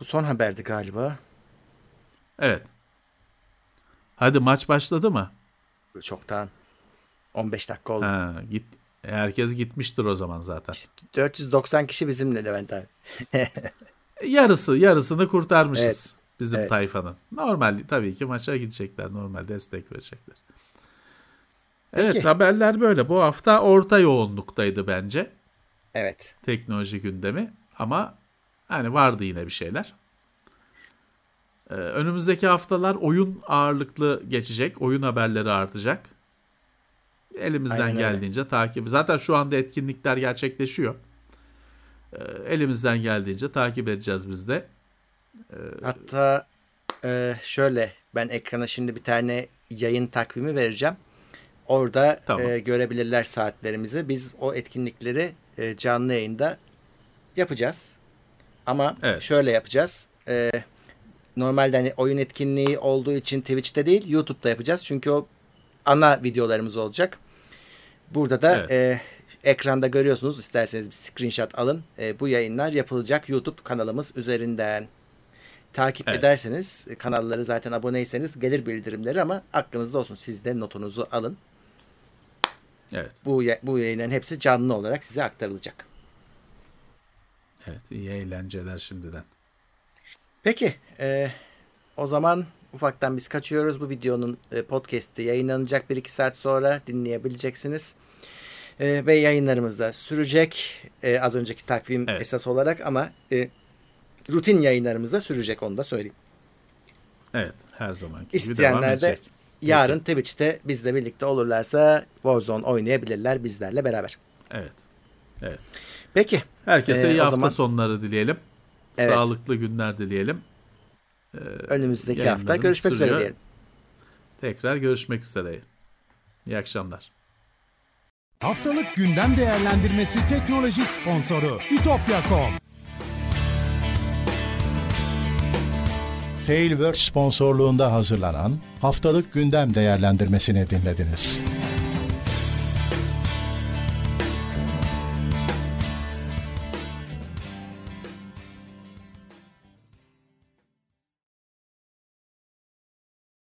[SPEAKER 3] bu son haberdi galiba.
[SPEAKER 4] Evet. Hadi maç başladı mı?
[SPEAKER 3] Çoktan. 15 dakika oldu.
[SPEAKER 4] Ha, git. Herkes gitmiştir o zaman zaten.
[SPEAKER 3] 490 kişi bizimle Levent abi.
[SPEAKER 4] Yarısı, yarısını kurtarmışız
[SPEAKER 3] Evet,
[SPEAKER 4] bizim
[SPEAKER 3] evet.
[SPEAKER 4] tayfanın. Normal tabii ki maça gidecekler, normal destek verecekler. Evet,
[SPEAKER 3] Peki.
[SPEAKER 4] haberler böyle. Bu hafta orta yoğunluktaydı bence
[SPEAKER 3] Evet.
[SPEAKER 4] teknoloji gündemi ama hani vardı yine bir şeyler. Ee, önümüzdeki haftalar oyun ağırlıklı geçecek. Oyun haberleri artacak. Elimizden
[SPEAKER 3] Aynen öyle.
[SPEAKER 4] geldiğince takip. Zaten şu anda etkinlikler gerçekleşiyor. Ee, elimizden geldiğince takip edeceğiz biz de.
[SPEAKER 3] Hatta e, şöyle ben ekrana şimdi bir tane yayın takvimi vereceğim. Orada
[SPEAKER 4] Tamam.
[SPEAKER 3] e, görebilirler saatlerimizi. Biz o etkinlikleri e, canlı yayında yapacağız. Ama
[SPEAKER 4] Evet.
[SPEAKER 3] şöyle yapacağız. E, normalde hani oyun etkinliği olduğu için Twitch'te değil YouTube'da yapacağız. Çünkü o ana videolarımız olacak. Burada da
[SPEAKER 4] Evet.
[SPEAKER 3] e, ekranda görüyorsunuz. İsterseniz bir screenshot alın. E, bu yayınlar yapılacak YouTube kanalımız üzerinden. Takip
[SPEAKER 4] Evet.
[SPEAKER 3] ederseniz kanalları zaten aboneyseniz gelir bildirimleri ama aklınızda olsun. Siz de notunuzu alın.
[SPEAKER 4] Evet.
[SPEAKER 3] Bu bu yayınların hepsi canlı olarak size aktarılacak.
[SPEAKER 4] Evet, iyi eğlenceler şimdiden.
[SPEAKER 3] Peki, e, o zaman ufaktan biz kaçıyoruz. Bu videonun e, podcast'i yayınlanacak 1-2 saat sonra dinleyebileceksiniz. E, ve yayınlarımız da sürecek. E, az önceki takvim
[SPEAKER 4] Evet.
[SPEAKER 3] esas olarak ama e, rutin yayınlarımız da sürecek onu da söyleyeyim.
[SPEAKER 4] Evet, her zaman gibi
[SPEAKER 3] İsteyenler
[SPEAKER 4] devam
[SPEAKER 3] de
[SPEAKER 4] edecek.
[SPEAKER 3] Yarın Twitch'te bizle birlikte olurlarsa Warzone oynayabilirler bizlerle beraber.
[SPEAKER 4] Evet. Evet.
[SPEAKER 3] Peki,
[SPEAKER 4] Herkese
[SPEAKER 3] Ee,
[SPEAKER 4] iyi hafta
[SPEAKER 3] zaman-
[SPEAKER 4] sonları dileyelim.
[SPEAKER 3] Evet.
[SPEAKER 4] Sağlıklı günler dileyelim.
[SPEAKER 3] önümüzdeki hafta görüşmek üzere
[SPEAKER 4] sürüyor.
[SPEAKER 3] diyelim.
[SPEAKER 4] Tekrar görüşmek üzere. İyi akşamlar.
[SPEAKER 2] Haftalık gündem değerlendirmesi teknoloji sponsoru itopya.com.
[SPEAKER 1] Tailwords sponsorluğunda hazırlanan haftalık gündem değerlendirmesini dinlediniz.